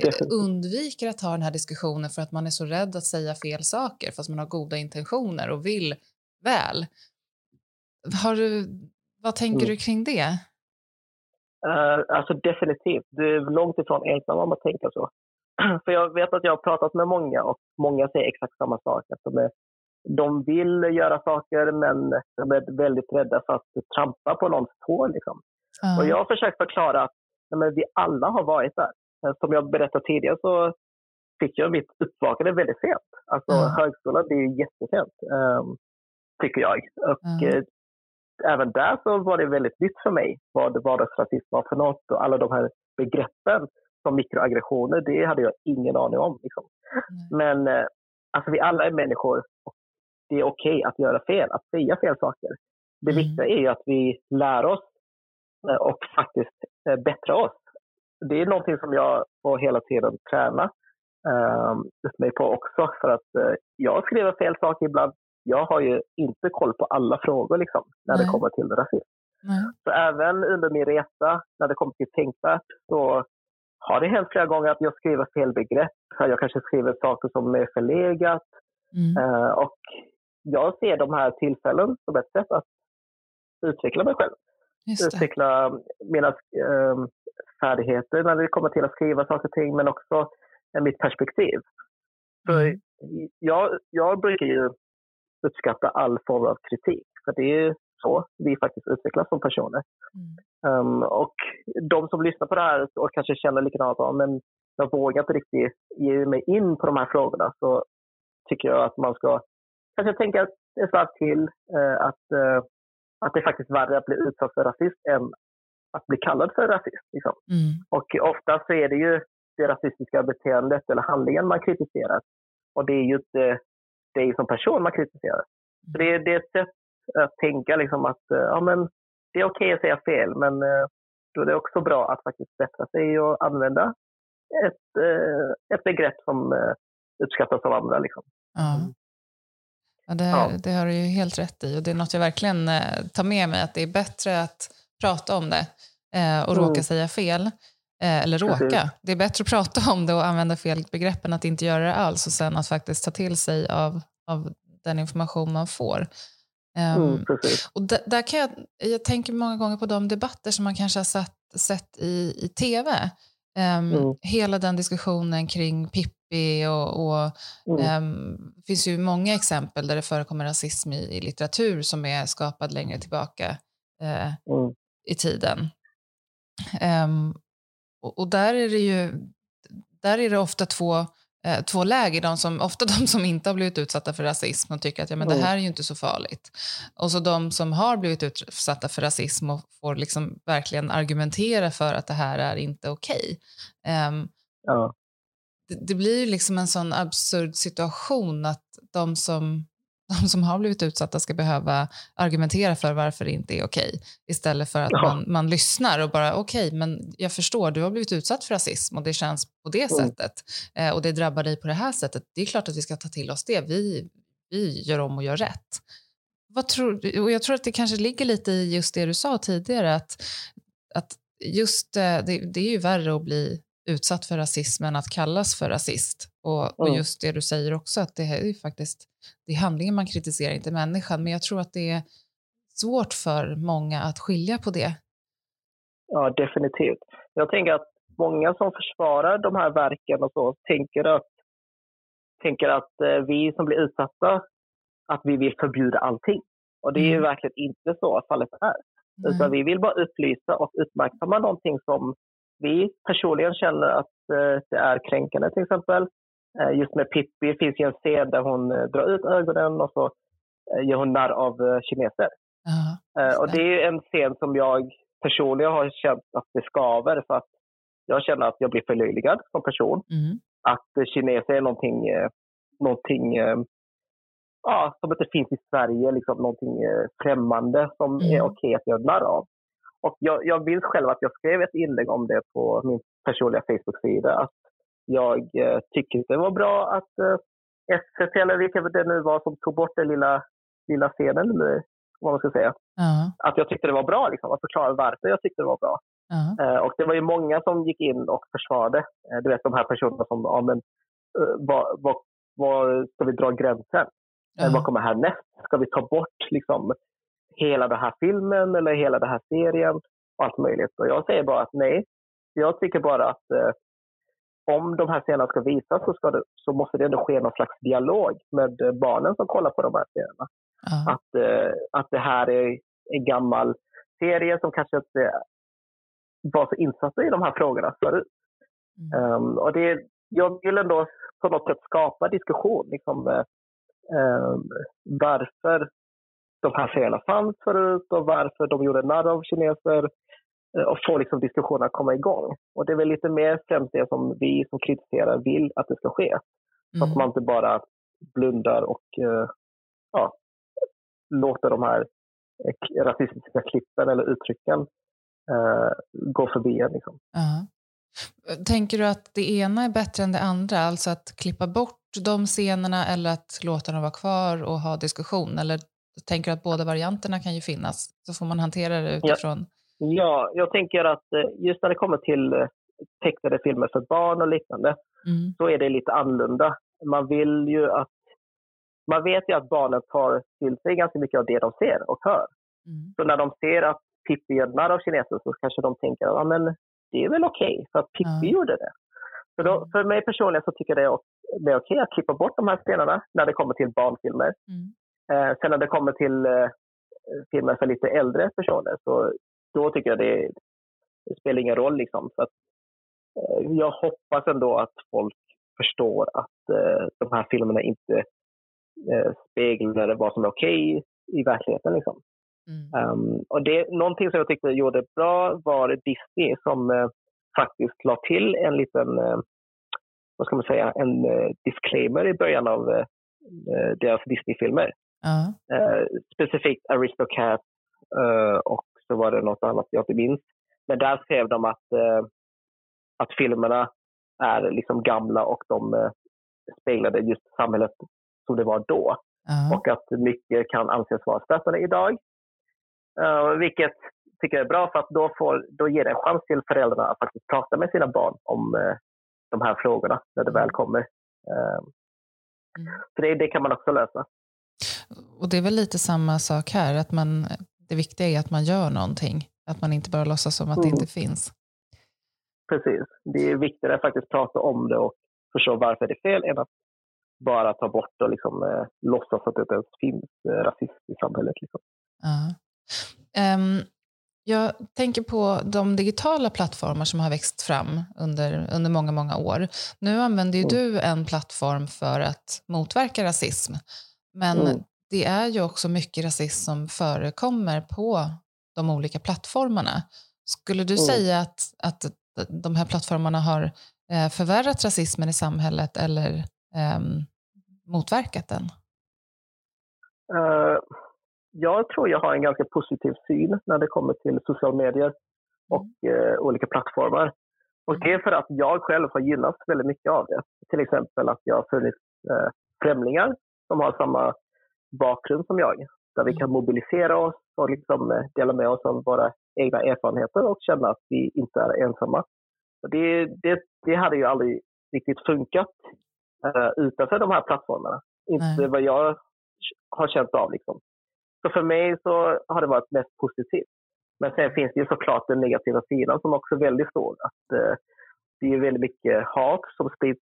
undviker att ha den här diskussionen för att man är så rädd att säga fel saker fast man har goda intentioner och vill väl. Har du, vad tänker mm. du kring det? Uh, alltså definitivt. Du är långt ifrån ensam om att tänka så. För jag vet att jag har pratat med många och många säger exakt samma sak. Att de är de vill göra saker men de är väldigt rädda för att trampa på någons tå. Liksom. Mm. Och jag har försökt förklara att nej, vi alla har varit där. Eh, som jag berättade tidigare så fick jag mitt uppvaknande väldigt sent. Alltså mm. högskolan, det är jättesent, um, tycker jag. Och mm. eh, även där så var det väldigt nytt för mig vad vardagsrasism var för något och alla de här begreppen som mikroaggressioner, det hade jag ingen aning om. Liksom. Men eh, alltså vi alla är människor och det är okej okay att göra fel, att säga fel saker. Det mm. viktiga är ju att vi lär oss eh, och faktiskt eh, bättra oss. Det är någonting som jag får hela tiden träna um, mig på också. För att uh, jag skriver fel saker ibland. Jag har ju inte koll på alla frågor liksom, när Nej. det kommer till rasism. Nej. Så även under min resa, när det kommer till tänkvärt, så har det hänt flera gånger att jag skriver fel begrepp. Jag kanske skriver saker som är förlegat. Mm. Och jag ser de här tillfällen som ett sätt att utveckla mig själv. Utveckla mina äh, färdigheter när det kommer till att skriva saker och ting, men också äh, mitt perspektiv. För mm. jag, jag brukar ju uppskatta all form av kritik, för det är så vi faktiskt utvecklas som personer. Mm. Um, och de som lyssnar på det här och kanske känner likadant, men jag vågar inte riktigt ge mig in på de här frågorna, så tycker jag att man ska kanske tänka ett varv till eh, att, eh, att det är faktiskt värre att bli utsatt för rasism än att bli kallad för rasist. Liksom. Mm. Och ofta så är det ju det rasistiska beteendet eller handlingen man kritiserar. Och det är ju inte dig som person man kritiserar. Så det, det är ett sätt att tänka liksom att eh, ja, men det är okej okay att säga fel, men då är det också bra att faktiskt bättra sig och använda ett, ett begrepp som uppskattas av andra. Liksom. Mm. Ja, det, ja. det har du ju helt rätt i och det är något jag verkligen eh, tar med mig, att det är bättre att prata om det eh, och mm. råka säga fel. Eh, eller råka. Precis. Det är bättre att prata om det och använda fel begrepp än att inte göra det alls och sen att faktiskt ta till sig av, av den information man får. Um, mm, och där kan jag, jag tänker många gånger på de debatter som man kanske har sett, sett i, i tv. Um, mm. Hela den diskussionen kring Pippi och, och mm. um, det finns ju många exempel där det förekommer rasism i, i litteratur som är skapad längre tillbaka uh, mm. i tiden. Um, och, och, där är det ju där är det ofta två eh, två läger. De som, ofta de som inte har blivit utsatta för rasism och tycker att ja, men mm. det här är ju inte så farligt. Och så de som har blivit utsatta för rasism och får liksom verkligen argumentera för att det här är inte okej. Okay. Um, ja. Det, det, blir ju liksom en sån absurd situation att de som de som har blivit utsatta ska behöva argumentera för varför det inte är okej. Istället för att ja. man, man lyssnar och bara okej, okay, men jag förstår, du har blivit utsatt för rasism och det känns på det mm. sättet eh, och det drabbar dig på det här sättet. Det är klart att vi ska ta till oss det. Vi, vi gör om och gör rätt. Vad tror, och jag tror att det kanske ligger lite i just det du sa tidigare, att, att just eh, det, det är ju värre att bli utsatt för rasism än att kallas för rasist. Och, och just det du säger också, att det är ju faktiskt det är handlingen man kritiserar, inte människan. Men jag tror att det är svårt för många att skilja på det. Ja, definitivt. Jag tänker att många som försvarar de här verken och så tänker att, tänker att eh, vi som blir utsatta, att vi vill förbjuda allting. Och det är ju mm. verkligen inte så fallet är. Utan vi vill bara upplysa och uppmärksamma någonting som vi personligen känner att eh, det är kränkande till exempel. Eh, just med Pippi finns ju en scen där hon eh, drar ut ögonen och så gör hon narr av kineser. Uh, och det är en scen som jag personligen har känt att det skaver för att jag känner att jag blir förlöjligad som person. Mm. Att kineser är någonting, någonting ja, som inte finns i Sverige, liksom någonting främmande som mm. är okej okay att göra narr av. Och jag, jag minns själv att jag skrev ett inlägg om det på min personliga Facebook-sida. Att jag eh, tycker det var bra att eh, SVT, eller vilka det nu var, som tog bort den lilla, lilla scenen, eller vad man ska säga. Uh-huh. Att jag tyckte det var bra, liksom, att förklara varför jag tyckte det var bra. Uh-huh. Eh, och det var ju många som gick in och försvarade. Eh, du vet de här personerna som, ja men, vad, vad, vad ska vi dra gränsen? Uh-huh. vad kommer härnäst? Ska vi ta bort liksom, hela den här filmen eller hela den här serien och allt möjligt. Och jag säger bara att nej. Jag tycker bara att eh, om de här scenerna ska visas så, det, så måste det ändå ske någon slags dialog med eh, barnen som kollar på de här serierna. Uh. Att, eh, att det här är en gammal serie som kanske inte var så insatta i de här frågorna förut. Mm. Um, och det, jag vill ändå på något sätt skapa diskussion. Liksom, um, varför de här serierna fanns förut och varför de gjorde narr av kineser eh, och få liksom diskussionen att komma igång. Och det är väl lite mer främst det som vi som kritiserar vill att det ska ske. Mm. Att man inte bara blundar och uh, ja, låter de här eh, rasistiska klippen eller uttrycken uh, gå förbi en. Liksom. Uh-huh. Tänker du att det ena är bättre än det andra? Alltså att klippa bort de scenerna eller att låta dem vara kvar och ha diskussion? Eller jag tänker att båda varianterna kan ju finnas, så får man hantera det utifrån. Ja, ja jag tänker att eh, just när det kommer till eh, tecknade filmer för barn och liknande, mm. så är det lite annorlunda. Man vill ju att man vet ju att barnen tar till sig ganska mycket av det de ser och hör. Mm. Så när de ser att Pippi gör narr av kineser så kanske de tänker att ja, det är väl okej, okay, för att Pippi mm. gjorde det. Så då, för mig personligen så tycker jag det är, okej okay att klippa bort de här scenerna när det kommer till barnfilmer. Mm. Eh, sen när det kommer till eh, filmer för lite äldre personer så då tycker jag det, det spelar ingen roll. Liksom. Så att, eh, jag hoppas ändå att folk förstår att eh, de här filmerna inte eh, speglar vad som är okej okay i verkligheten. Liksom. Mm. Um, och det, någonting som jag tyckte gjorde bra var Disney som eh, faktiskt la till en liten, eh, vad ska man säga, en eh, disclaimer i början av eh, deras Disney-filmer. Uh. Uh, specifikt Aristocat uh, och så var det något annat jag inte minns. Men där skrev de att, eh, att filmerna är liksom gamla och de speglade just samhället som det var då. Och att mycket kan anses vara stötande idag. vilket tycker jag är bra för att då, får, då ger det en chans till föräldrarna att faktiskt prata med sina barn om de här frågorna när det väl kommer. Mm. Så det, det kan man också lösa. Och det är väl lite samma sak här, att man, det viktiga är att man gör någonting, att man inte bara låtsas som att mm. det inte finns. Precis, det är viktigare att faktiskt prata om det och förstå varför det är fel än att bara ta bort och liksom, eh, låtsas att det inte ens finns eh, rasism i samhället. Liksom. Uh. Um, jag tänker på de digitala plattformar som har växt fram under, under många, många år. Nu använder ju mm. du en plattform för att motverka rasism. Men mm. Det är ju också mycket rasism som förekommer på de olika plattformarna. Skulle du mm. säga att, att de här plattformarna har eh, förvärrat rasismen i samhället eller eh, motverkat den? Uh, jag tror jag har en ganska positiv syn när det kommer till sociala medier och uh, olika plattformar. Och det är för att jag själv har gynnats väldigt mycket av det. Till exempel att jag har funnit uh, främlingar som har samma bakgrund som jag. Där vi kan mobilisera oss och liksom dela med oss av våra egna erfarenheter och känna att vi inte är ensamma. Det, det, det hade ju aldrig riktigt funkat uh, utanför de här plattformarna. Inte Nej. vad jag har känt av. Liksom. Så för mig så har det varit mest positivt. Men sen finns det ju såklart den negativa sidan som också är väldigt stor. Att, uh, det är väldigt mycket hat som sprids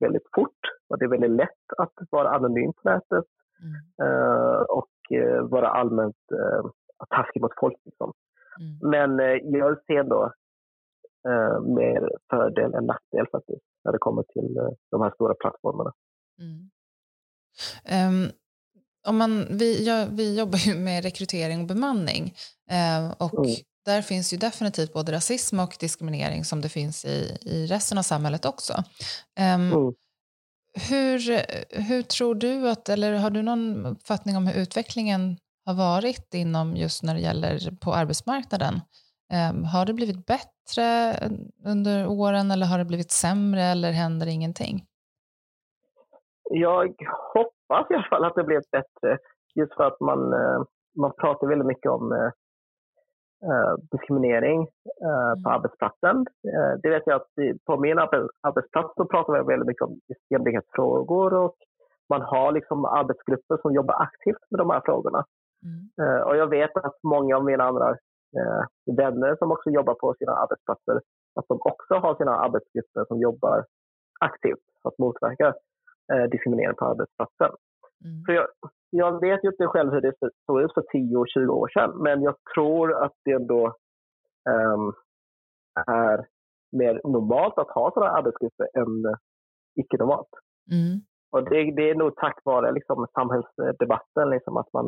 väldigt fort och det är väldigt lätt att vara anonym på nätet mm. uh, och uh, vara allmänt uh, taskig mot folk. Liksom. Mm. Men jag ser ändå mer fördel än nackdel faktiskt när det kommer till de här stora plattformarna. Mm. Um, om man, vi, ja, vi jobbar ju med rekrytering och bemanning eh, och mm. där finns ju definitivt både rasism och diskriminering som det finns i, i resten av samhället också. Um hur, hur tror du att, eller har du någon uppfattning om hur utvecklingen har varit inom just när det gäller på arbetsmarknaden? Ehm, har det blivit bättre under åren eller har det blivit sämre eller händer ingenting? Jag hoppas i alla fall att det blev bättre. Just för att man, eh, man pratar väldigt mycket om eh, eh, eh, diskriminering på mm. arbetsplatsen. Det vet jag att på min arbetsplats så pratar vi väldigt mycket om jämlikhetsfrågor och man har liksom arbetsgrupper som jobbar aktivt med de här frågorna. Mm. Och jag vet att många av mina andra vänner som också jobbar på sina arbetsplatser, att de också har sina arbetsgrupper som jobbar aktivt för att motverka eh, diskriminering på arbetsplatsen. Mm. För jag, jag vet ju inte själv hur det såg ut för 10-20 år sedan, men jag tror att det ändå um, är mer normalt att ha sådana arbetsgrupper än uh, icke-normalt. Mm. Och det, det, är nog tack vare liksom, samhällsdebatten, liksom, att man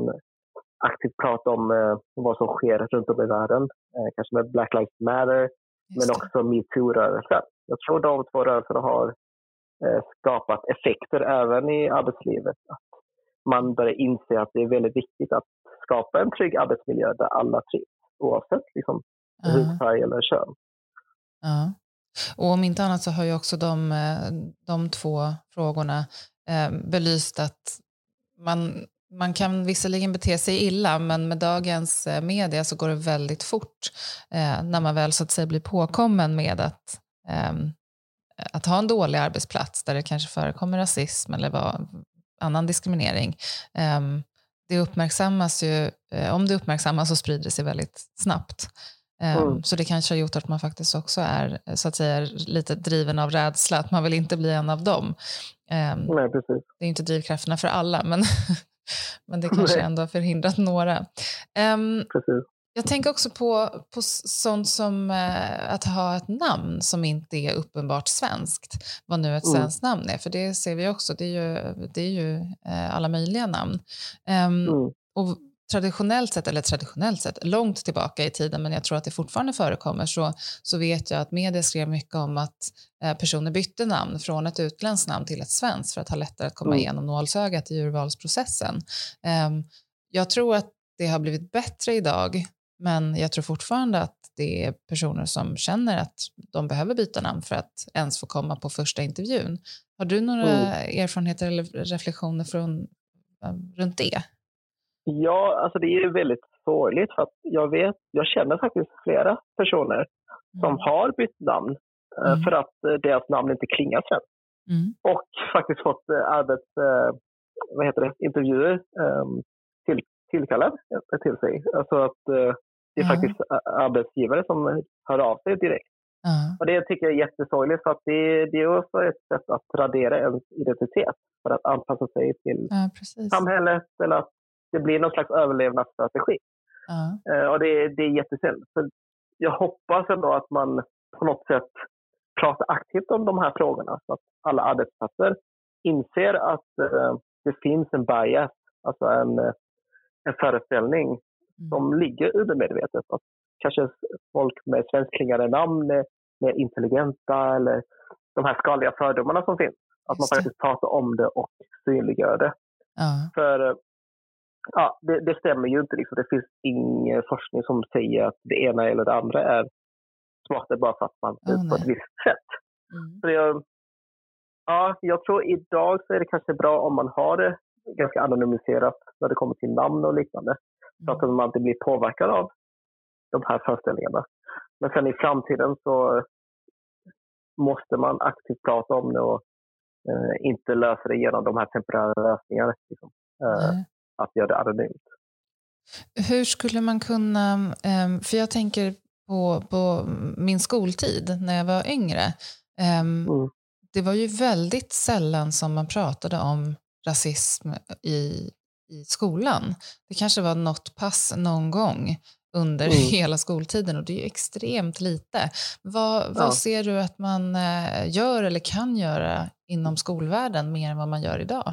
aktivt pratar om uh, vad som sker runt om i världen. Uh, kanske med Black Lives Matter, men också metoo-rörelsen. Jag tror de två rörelserna har Eh, skapat effekter även i arbetslivet. Att man börjar inse att det är väldigt viktigt att skapa en trygg arbetsmiljö där alla trivs oavsett liksom, uh. hudfärg eller kön. Ja. Och om inte annat så har ju också de, eh, de två frågorna eh, belyst att man, man kan visserligen bete sig illa, men med dagens eh, media så går det väldigt fort eh, när man väl så att säga blir påkommen med att eh, att ha en dålig arbetsplats där det kanske förekommer rasism eller vad, annan diskriminering. Um, det uppmärksammas ju, eh, om det uppmärksammas så sprider det sig väldigt snabbt. Um, mm. Så det kanske har gjort att man faktiskt också är så att säga, lite driven av rädsla, att man vill inte bli en av dem. Um, Nej, precis. Det är inte drivkrafterna för alla, men, men det kanske ändå har förhindrat några. Um, precis. Jag tänker också på, på sånt som eh, att ha ett namn som inte är uppenbart svenskt, vad nu ett mm. svenskt namn är, för det ser vi också, det är ju, det är ju eh, alla möjliga namn. Um, mm. Och traditionellt sett, eller traditionellt sett, långt tillbaka i tiden, men jag tror att det fortfarande förekommer, så, så vet jag att media skrev mycket om att eh, personer bytte namn från ett utländskt namn till ett svenskt för att ha lättare att komma mm. igenom nålsögat i urvalsprocessen. Um, jag tror att det har blivit bättre idag men jag tror fortfarande att det är personer som känner att de behöver byta namn för att ens få komma på första intervjun. Har du några mm. erfarenheter eller reflektioner från, runt det? Ja, alltså det är väldigt sorgligt för jag vet, jag känner faktiskt flera personer mm. som har bytt namn eh, mm. för att eh, deras namn inte klingar svenskt. Mm. Och faktiskt fått eh, arbets, vad heter det, intervjuer ehm, till, tillkallad till sig. Alltså att det är mm. faktiskt arbetsgivare som hör av sig direkt. Mm. Och Det tycker jag är jättesorgligt för att det, det, är också ett sätt att radera ens identitet för att anpassa sig till ja, samhället eller att det blir någon slags överlevnadsstrategi. Uh, och det, det är jättesynd. Så jag hoppas ändå att man på något sätt pratar aktivt om de här frågorna så att alla arbetsplatser inser att uh, det finns en bias, alltså en, en föreställning Mm. som ligger undermedvetet. Att kanske folk med svenskklingande namn är mer intelligenta eller de här skadliga fördomarna som finns. Att man faktiskt pratar om det och synliggör det. Ja. För ja, det, det, stämmer ju inte. Liksom. Det finns ingen forskning som säger att det ena eller det andra är smartare bara för att man oh, på ett visst sätt. Mm. Så jag, ja, jag tror idag så är det kanske bra om man har det ganska anonymiserat när det kommer till namn och liknande. Mm. Så att mm. man inte blir påverkad av de här föreställningarna. Men sen i framtiden så måste man aktivt prata om det och eh, inte lösa det genom de här temporära lösningarna. Liksom. Eh, att göra det anonymt. Hur skulle man kunna, eh, för jag tänker på, på min skoltid när jag var yngre. Ehm, mm. Det var ju väldigt sällan som man pratade om rasism i, i skolan. Det kanske var något pass någon gång under mm. hela skoltiden och det är ju extremt lite. Vad, ja. vad ser du att man eh, gör eller kan göra inom skolvärlden mer än vad man gör idag?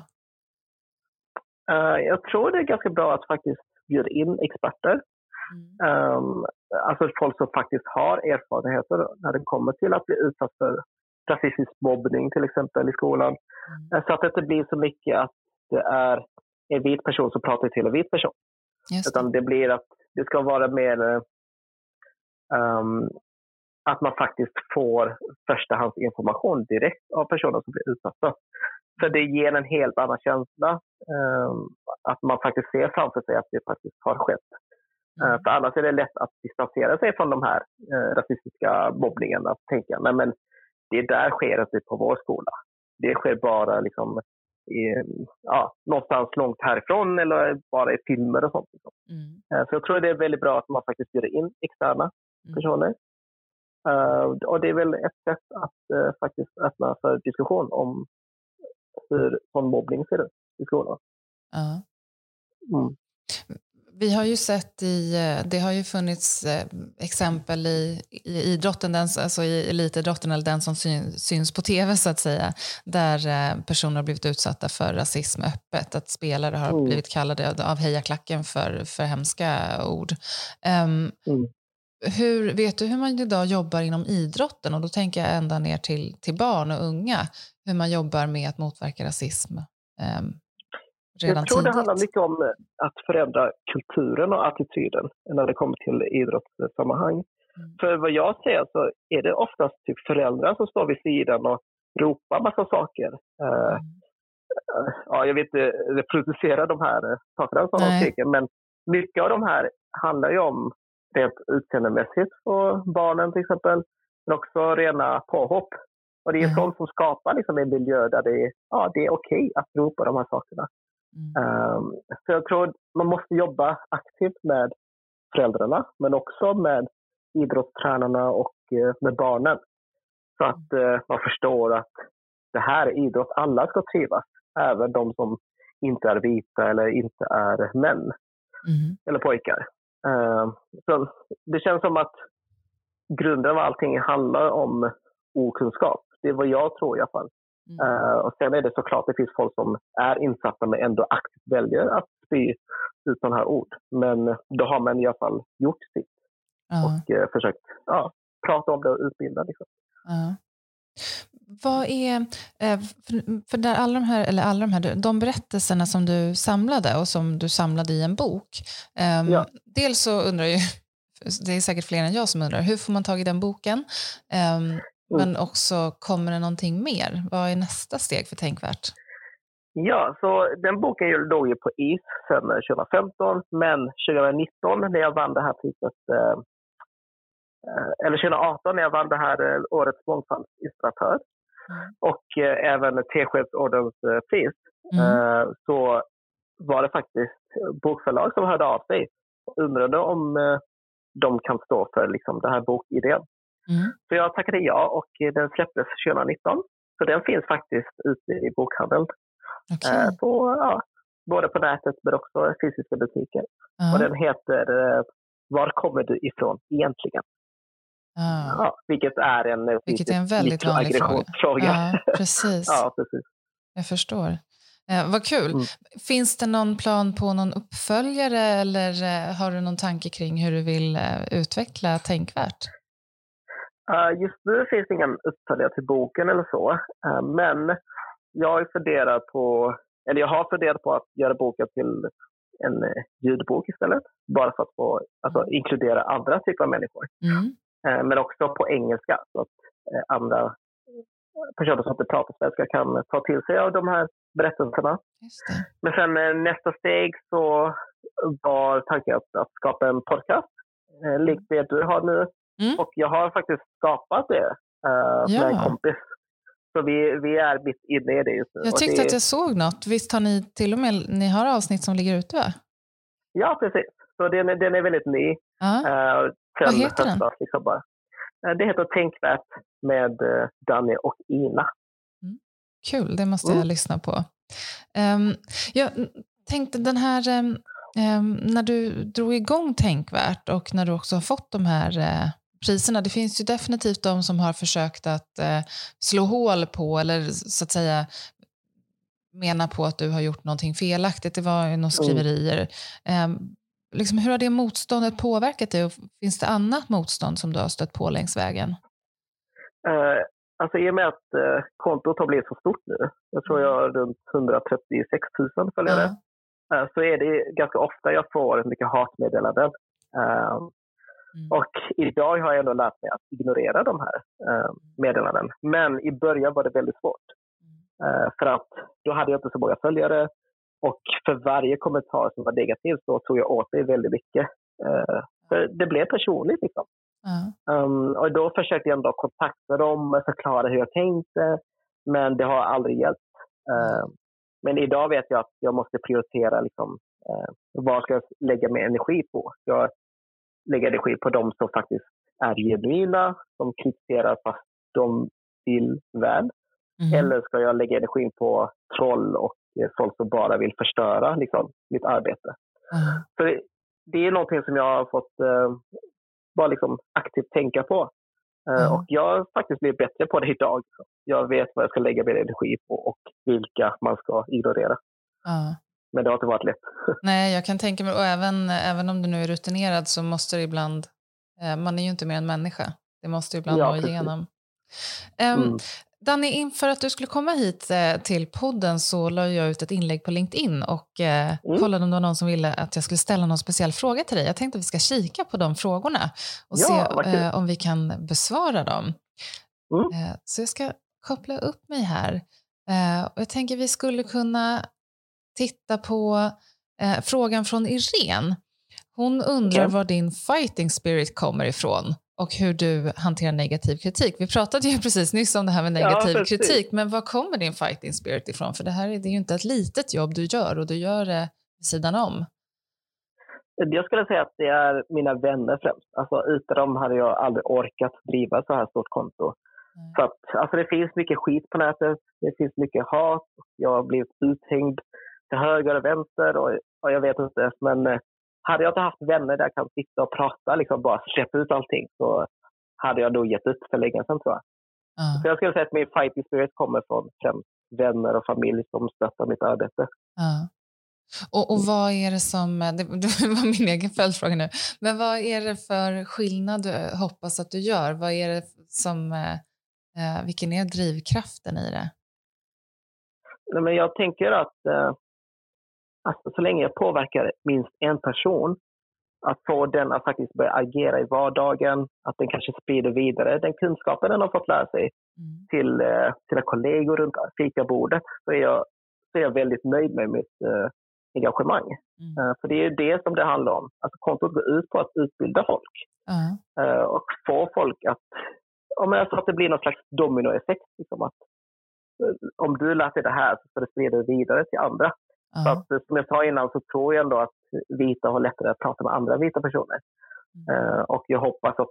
Uh, jag tror det är ganska bra att faktiskt bjuda in experter. Mm. Um, alltså folk som faktiskt har erfarenheter när det kommer till att bli utsatt för rasistisk mobbning till exempel i skolan. Mm. Uh, så att det inte blir så mycket att det är en vit person som pratar till en vit person. Just Utan det blir att det ska vara mer um, att man faktiskt får förstahandsinformation direkt av personer som blir utsatta. För det ger en helt annan känsla. Um, att man faktiskt ser framför sig att det faktiskt har skett. Uh, för annars är det lätt att distansera sig från de här uh, rasistiska mobbningarna. Att tänka, nej men det där sker inte på vår skola. Det sker bara liksom i, ja, någonstans långt härifrån eller bara i filmer och sånt. Mm. Uh, så jag tror det är väldigt bra att man faktiskt bjuder in externa mm. personer. och det är väl ett sätt att faktiskt öppna för diskussion om hur sån mobbning ser ut i skolan. Ja. Mm. Vi har ju sett i, eh, det har ju funnits eh, exempel i, i idrotten, den, alltså i elitidrotten eller den som syns på tv så att säga, där eh, personer har blivit utsatta för rasism öppet, att spelare har mm. blivit kallade av hejaklacken för, för hemska ord. Um, mm. hur, vet du hur man idag jobbar inom idrotten? Och då tänker jag ända ner till, till barn och unga, hur man jobbar med att motverka rasism um, redan Jag tror tidigt. det handlar mycket om eh, att förändra kulturen och attityden när det kommer till idrottssammanhang. Mm. För vad jag ser så är det oftast typ föräldrar som står vid sidan och ropar massa saker. Eh, mm. Uh, ja, jag vill inte reproducera de här sakerna som de tycker, men mycket av de här handlar ju om rent utseendemässigt på barnen till exempel, men också rena påhopp. Och det är mm. sånt som skapar liksom en miljö där det, ja, det är okej okay att ropa de här sakerna. Um, så jag tror man måste jobba aktivt med föräldrarna, men också med idrottstränarna och uh, med barnen. Så att uh, man förstår att det här är idrott, alla ska trivas. Även de som inte är vita eller inte är män mm. eller pojkar. Uh, så det känns som att grunden av allting handlar om okunskap. Det är vad jag tror i alla fall. Mm. Uh, och sen är det såklart det finns folk som är insatta men ändå aktivt väljer att spy ut sådana här ord. Men då har man i alla fall gjort sitt uh. och uh, försökt ja, prata om det och utbilda. Liksom. Vad är, eh, för där alla de här, eller alla de här, de berättelserna som du samlade och som du samlade i en bok. Um, ja. Dels så undrar jag, det är säkert fler än jag som undrar, hur får man tag i den boken? Um, Mm. Men också, kommer det någonting mer? Vad är nästa steg för Tänkvärt? Ja, så den boken låg ju på is sedan 2015, men 2019 när jag vann det här priset, eh, eh eller 2018 när jag vann det här eh, Årets mångfaldsinspiratör mm. och eh, även Teskedsordens eh, pris, mm. eh, så var det faktiskt bokförlag som hörde av sig och undrade om eh, de kan stå för liksom, den här bokidén. Mm. Så jag tackade ja och den släpptes 2019. Så den finns faktiskt ute i bokhandeln. Okay. Eh, på, ja, både på nätet men också fysiska butiker. Uh. Och den heter eh, Var kommer du ifrån egentligen? Uh. Ja, vilket är en, eh, vilket är en väldigt vanlig fråga. fråga. Ja, precis. ja, precis. Jag förstår. Eh, vad kul. Mm. Finns det någon plan på någon uppföljare eller eh, har du någon tanke kring hur du vill eh, utveckla Tänkvärt? Uh, just nu finns det ingen uppföljare till boken eller så. Uh, men jag funderar på, eller jag har funderat på att göra boken till en eh, ljudbok istället. Bara för att få alltså, Mm. inkludera andra typer av människor. Mm. Eh, men också på engelska så att eh, andra personer som inte pratar svenska kan ta till sig av de här berättelserna. Men sen eh, nästa steg så var tanken att, att skapa en podcast eh, likt det du har nu. Mm. Och jag har faktiskt skapat det eh, med en Ja. kompis. Så vi, vi är mitt inne i det just nu. Jag tyckte det, att jag såg något. Visst har ni till och med ni har avsnitt som ligger ute? Va? Ja, precis. Så den, är- den är väldigt ny. Ja. Uh, Vad heter den? höstas, Liksom bara. Eh, det heter Tänkvärt med uh, Danny och Ina. Kul, det måste jag Mm. lyssna på. Um, jag tänkte den här, ehm, när du drog igång Tänkvärt och när du också har fått de här eh, priserna, det finns ju definitivt de som har försökt att eh, slå hål på eller så att säga mena på att du har gjort någonting felaktigt. Det var ju några skriverier. Ehm, liksom, hur har det motståndet påverkat dig och finns det annat motstånd som du har stött på längs vägen? Eh, alltså i och med att eh, kontot har blivit så stort nu, jag tror jag har runt 136 000 följare, Ja. eh, så är det ganska ofta jag får mycket hatmeddelanden. Mm. och idag har jag ändå lärt mig att ignorera de här eh, meddelanden. Men i början var det väldigt svårt. Eh, för att då hade jag inte så många följare. Och för varje kommentar som var negativ så tog jag åt mig väldigt mycket. Eh, för det blev personligt liksom. Ja. Um, och då försökte jag ändå kontakta dem och förklara hur jag tänkte. Men det har aldrig hjälpt. Uh, men idag vet jag att jag måste prioritera liksom, uh, vad ska jag lägga mer energi på. Jag lägger energi på de som faktiskt är genuina, som kritiserar fast de vill väl. Mhm. Eller ska jag lägga energin på troll och eh, folk som bara vill förstöra liksom, mitt arbete? Ja. Så det, det är någonting som jag har fått eh, bara liksom aktivt tänka på. Eh, Mm. Och jag har faktiskt blivit bättre på det idag. Jag vet vad jag ska lägga min energi på och vilka man ska ignorera. Ja. Men det har inte varit lätt. Nej, jag kan tänka mig, och även, även om du nu är rutinerad så måste det ibland, eh, man är ju inte mer än människa, det måste ju ibland Ja, nå igenom. Um, Mm. Danny, inför att du skulle komma hit eh, till podden så la jag ut ett inlägg på LinkedIn och eh, Mm. kollade om det var någon som ville att jag skulle ställa någon speciell fråga till dig. Jag tänkte att vi ska kika på de frågorna och Ja, se eh, om vi kan besvara dem. Mm. Eh, så jag ska koppla upp mig här. Eh, och jag tänker vi skulle kunna titta på eh, frågan från Irene. Hon undrar Okej. var din fighting spirit kommer ifrån och hur du hanterar negativ kritik. Vi pratade ju precis nyss om det här med Ja, negativ precis. kritik, men var kommer din fighting spirit ifrån? För det här är, det är ju inte ett litet jobb du gör och du gör det vid sidan om. Jag skulle säga att det är mina vänner främst. Alltså, utan dem hade jag aldrig orkat driva så här stort konto. Mm. Så att, alltså, det finns mycket skit på nätet. Det finns mycket hat. Jag har blivit uthängd till höger och vänster. Och, och jag vet inte. Men eh, hade jag inte haft vänner där jag kan sitta och prata, liksom bara släppa ut allting, så hade jag nog gett upp för länge sedan tror jag. Ja, Så jag skulle säga att min fighting spirit kommer från främst vänner och familj som stöttar mitt arbete. ja. Och, och vad är det som, det, det var min egen följdfråga nu, men vad är det för skillnad du hoppas att du gör? Vad är det som, eh, eh, vilken är drivkraften i det? Nej, men jag tänker att eh, alltså, så länge jag påverkar minst en person, att få den att faktiskt börja agera i vardagen, att den kanske sprider vidare den kunskapen den har fått lära sig Mm. till eh, sina kollegor runt fikabordet, så är jag, så är jag väldigt nöjd med mitt eh, engagemang. Mm. Eh, för det är det som det handlar om. Alltså, kontot går ut på att utbilda folk Ja. eh, och få folk att, om jag så att det blir någon slags dominoeffekt. Liksom, att, eh, om du lär dig det här så ska det sprida vidare till andra. Så att, eh, som jag sa innan så tror jag ändå att vita har lättare att prata med andra vita personer. Mm. Eh, och jag hoppas att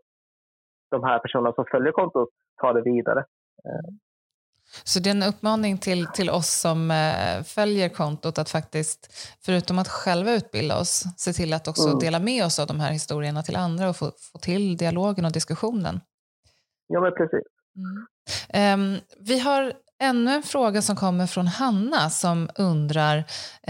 de här personerna som följer kontot tar det vidare. Så det är en uppmaning till, till oss som eh, följer kontot att faktiskt, förutom att själva utbilda oss, se till att också Mm. dela med oss av de här historierna till andra och få, få till dialogen och diskussionen. Ja, men precis. Mm. Ehm, vi har ännu en fråga som kommer från Hanna som undrar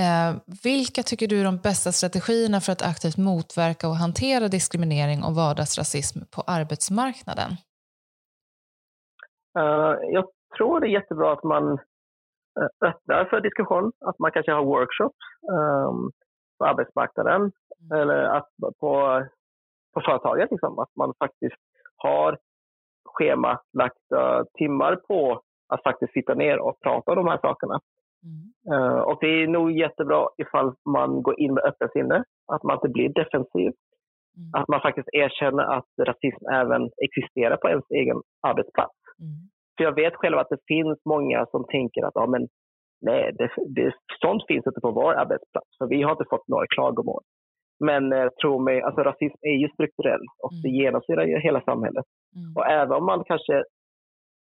eh, vilka tycker du är de bästa strategierna för att aktivt motverka och hantera diskriminering och vardagsrasism på arbetsmarknaden? Eh, jag tror det är jättebra att man eh, öppnar för diskussion, att man kanske har workshops. ehm, på arbetsmarknaden mm. eller att, på, på företaget. Liksom. Att man faktiskt har schemalagda timmar på att faktiskt sitta ner och prata om de här sakerna. Mm. Uh, och det är nog jättebra ifall man går in med öppet sinne, att man inte blir defensiv. Mm. Att man faktiskt erkänner att rasism även existerar på ens egen arbetsplats. Mm. För jag vet själv att det finns många som tänker att ja, men, nej, det, det, sånt finns inte på vår arbetsplats, för vi har inte fått några klagomål. Men eh, tro mig, alltså, rasism är ju strukturell och mm. det genomsyrar ju hela samhället. Mm. Och även om man kanske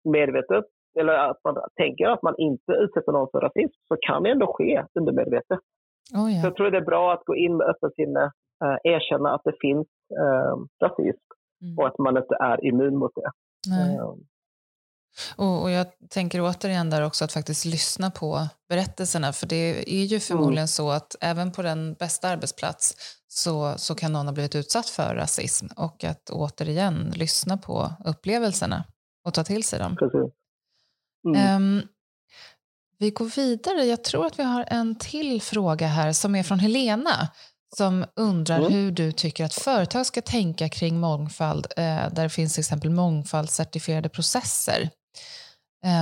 medvetet eller att man tänker att man inte utsätter någon för rasism så kan det ändå ske undermedvetet. Oh, ja. Så jag tror det är bra att gå in med öppet sinne, äh, erkänna att det finns äh, rasism mm. och att man inte är immun mot det. Äh, och, och, jag tänker återigen där också att faktiskt lyssna på berättelserna för det är ju förmodligen mm. så att även på den bästa arbetsplats så, så kan någon ha blivit utsatt för rasism och att återigen lyssna på upplevelserna och ta till sig dem. Precis. Mm. Um, vi går vidare. Jag tror att vi har en till fråga här som är från Helena som undrar mm. hur du tycker att företag ska tänka kring mångfald eh, där det finns till exempel mångfaldscertifierade processer.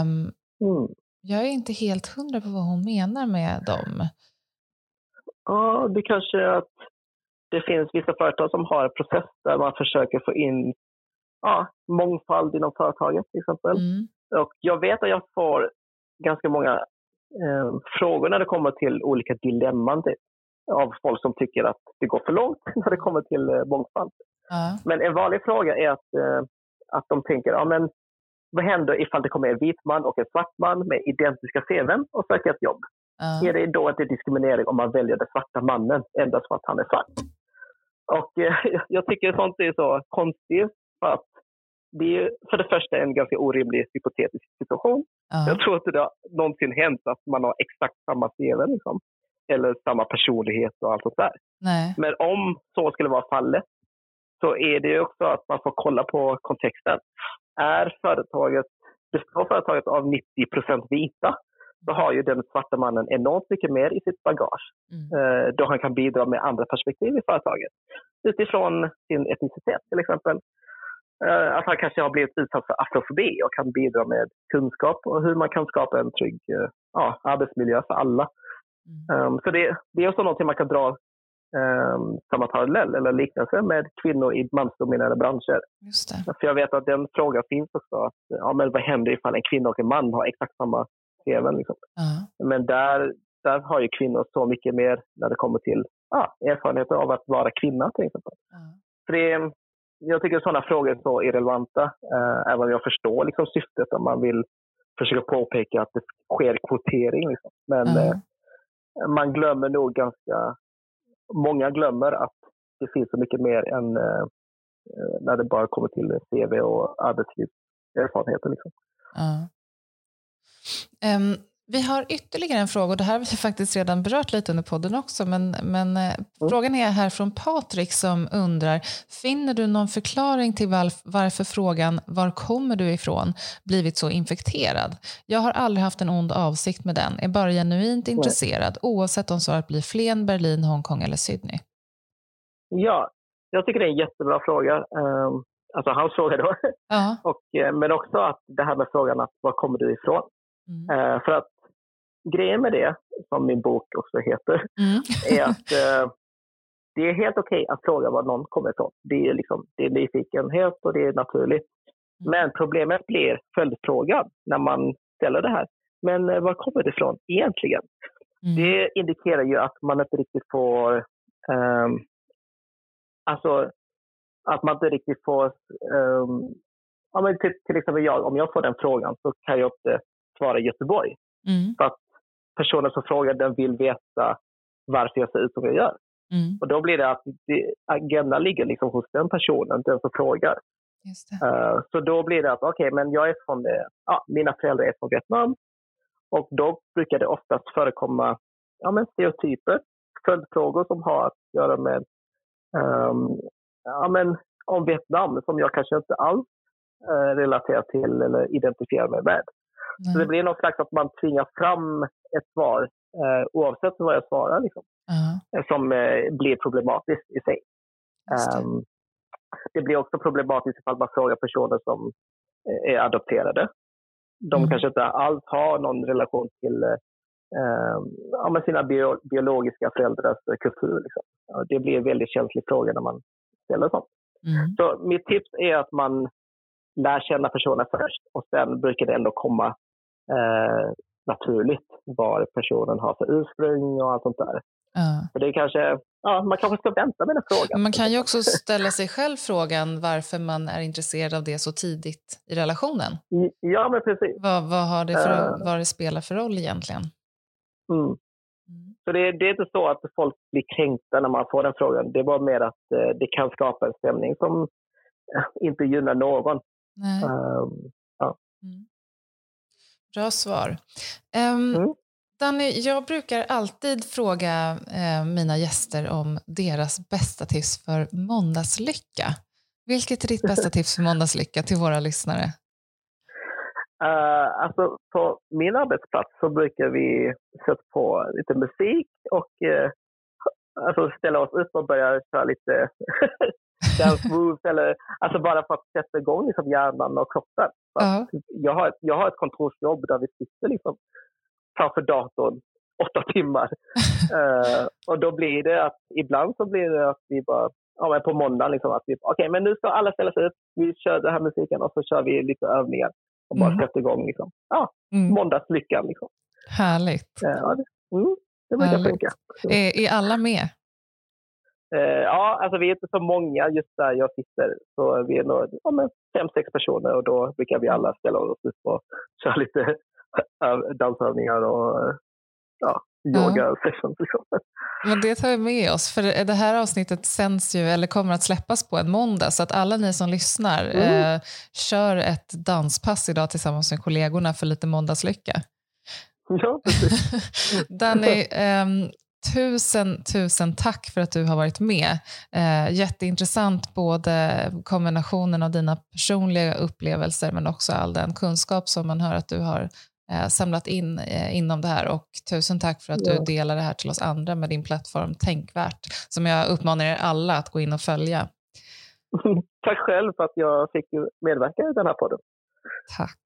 Um, mm. Jag är inte helt hundra på vad hon menar med dem. Ja, det kanske är att det finns vissa företag som har en process där man försöker få in ja, mångfald inom företaget till exempel. Mm. Och jag vet att jag får ganska många eh, frågor när det kommer till olika dilemman typ, av folk som tycker att det går för långt när det kommer till eh, mångfald. Mm. Men en vanlig fråga är att, eh, att de tänker, ja men vad händer ifall det kommer en vit man och en svart man med identiska CVn och söker ett jobb? Mm. Är det då inte diskriminering om man väljer den svarta mannen endast för att han är svart? Och eh, jag tycker sånt är så konstigt för att det är för det första en ganska orimlig hypotetisk situation. Uh. Jag tror inte det har någonsin hänt att man har exakt samma CV liksom. eller samma personlighet och allt sånt där. Nej. Men om så skulle vara fallet så är det också att man får kolla på kontexten. Är företaget, består företaget av 90% vita så har ju den svarta mannen enormt mycket mer i sitt bagage mm. Eh, då han kan bidra med andra perspektiv i företaget. Utifrån sin etnicitet till exempel. Eh, att han kanske har blivit utsatt för afrofobi och kan bidra med kunskap och hur man kan skapa en trygg eh, ja, arbetsmiljö för alla. Mm. Um, så det, det är också någonting man kan dra um, samma parallell eller liknelse med kvinnor i mansdominerade branscher. För jag vet att den frågan finns också. Att, ja, men vad händer ifall en kvinna och en man har exakt samma CV? Liksom? Uh. Men där, där har ju kvinnor så mycket mer när det kommer till ja, erfarenheter av att vara kvinna till exempel. Uh. För det, jag tycker sådana frågor är så irrelevanta, eh, även om jag förstår liksom, syftet om man vill försöka påpeka att det sker kvotering. Liksom. Men mm. eh, man glömmer nog ganska, många glömmer att det finns så mycket mer än eh, när det bara kommer till CV och arbetslivserfarenheter. Liksom. Mm. Um, vi har ytterligare en fråga och det här har vi faktiskt redan berört lite under podden också men, men eh, mm. frågan är här från Patrik som undrar Finner du någon förklaring till varf varför frågan Var kommer du ifrån? blivit så infekterad? Jag har aldrig haft en ond avsikt med den, är bara genuint intresserad oavsett om svaret blir Flen, Berlin, Hongkong eller Sydney. Ja, jag tycker det är en jättebra fråga. Um, alltså hans fråga då. Ja. och, eh, men också att det här med frågan att var kommer du ifrån? Mm. Uh, för att grejen med det, som min bok också heter, mm. är att eh, det är helt okej okay att fråga var någon kommer ifrån. Det är, liksom, det är nyfikenhet och det är naturligt. Mm. Men problemet blir följdfrågan när man ställer det här. Men eh, var kommer det ifrån egentligen? Mm. Det indikerar ju att man inte riktigt får... Um, alltså, att man inte riktigt får... Um, ja, men till, till exempel jag, om jag får den frågan så kan jag inte svara Göteborg. Mm. För att personen som frågar den vill veta varför jag ser ut som jag gör. Mm. Och då blir det att agendan ligger liksom hos den personen, den som frågar. Uh, så då blir det att okej, okay, men jag är från, uh, ja, mina föräldrar är från Vietnam och då brukar det oftast förekomma ja, men stereotyper, följdfrågor som har att göra med um, ja, men om Vietnam som jag kanske inte alls uh, relaterar till eller identifierar mig med. Mm. Så det blir någon slags att man tvingar fram ett svar eh, oavsett vad jag svarar. Liksom, uh. Som eh, blir problematiskt i sig. Det. Um, det. blir också problematiskt ifall man frågar personer som eh, är adopterade. De mm. kanske inte alls har någon relation till eh, med sina bio, biologiska föräldrars kultur. Liksom. Det blir en väldigt känslig fråga när man ställer sånt. Mm. Så mitt tips är att man lär känna personen först och sen brukar det ändå komma eh, naturligt vad personen har för ursprung och allt sånt där. Uh. För det är kanske, ja, man kanske ska vänta med den frågan. Man kan ju också ställa sig själv frågan varför man är intresserad av det så tidigt i relationen. Ja, men precis. Vad, vad, har det för, uh. vad det spelar för roll egentligen? Mm. Mm. Så det, det, är inte så att folk blir kränkta när man får den frågan. Det är bara mer att eh, det kan skapa en stämning som eh, inte gynnar någon. Um, ja. mm. Bra svar. Um, Danny, jag brukar alltid fråga eh, mina gäster om deras bästa tips för måndagslycka. Vilket är ditt bästa tips för måndagslycka till våra lyssnare? Uh, alltså på min arbetsplats så brukar vi sätta på lite musik och uh, alltså ställa oss upp och börja köra lite dance moves eller alltså bara för att sätta igång liksom hjärnan och kroppen. Uh. Jag, har, jag har ett kontorsjobb där vi sitter liksom framför datorn åtta timmar. uh, och då blir det att ibland så blir det att vi bara, ja, på måndagen liksom att vi, okej okay, men nu ska alla ställa sig upp, vi kör den här musiken och så kör vi lite övningar och bara mm. sätter igång liksom. Ja, mm. måndagslyckan liksom. Härligt. Uh, ja, det, mm, det brukar funka. Är, är alla med? Uh, ja, alltså vi är inte så många just där jag sitter. Så vi är nog ja, fem, sex personer och då brukar vi alla ställa oss upp och köra lite dansövningar och ja, yoga ja. sessions. Liksom. Men det tar vi med oss, för det här avsnittet sänds ju, eller kommer att släppas på en måndag, så att alla ni som lyssnar, mm. eh, kör ett danspass idag tillsammans med kollegorna för lite måndagslycka. Ja, precis. Danny, eh, Tusen, tusen tack för att du har varit med. Eh, jätteintressant både kombinationen av dina personliga upplevelser men också all den kunskap som man hör att du har eh, samlat in eh, inom det här. Och tusen tack för att ja. du delar det här till oss andra med din plattform Tänkvärt, som jag uppmanar er alla att gå in och följa. tack själv för att jag fick medverka i den här podden. Tack.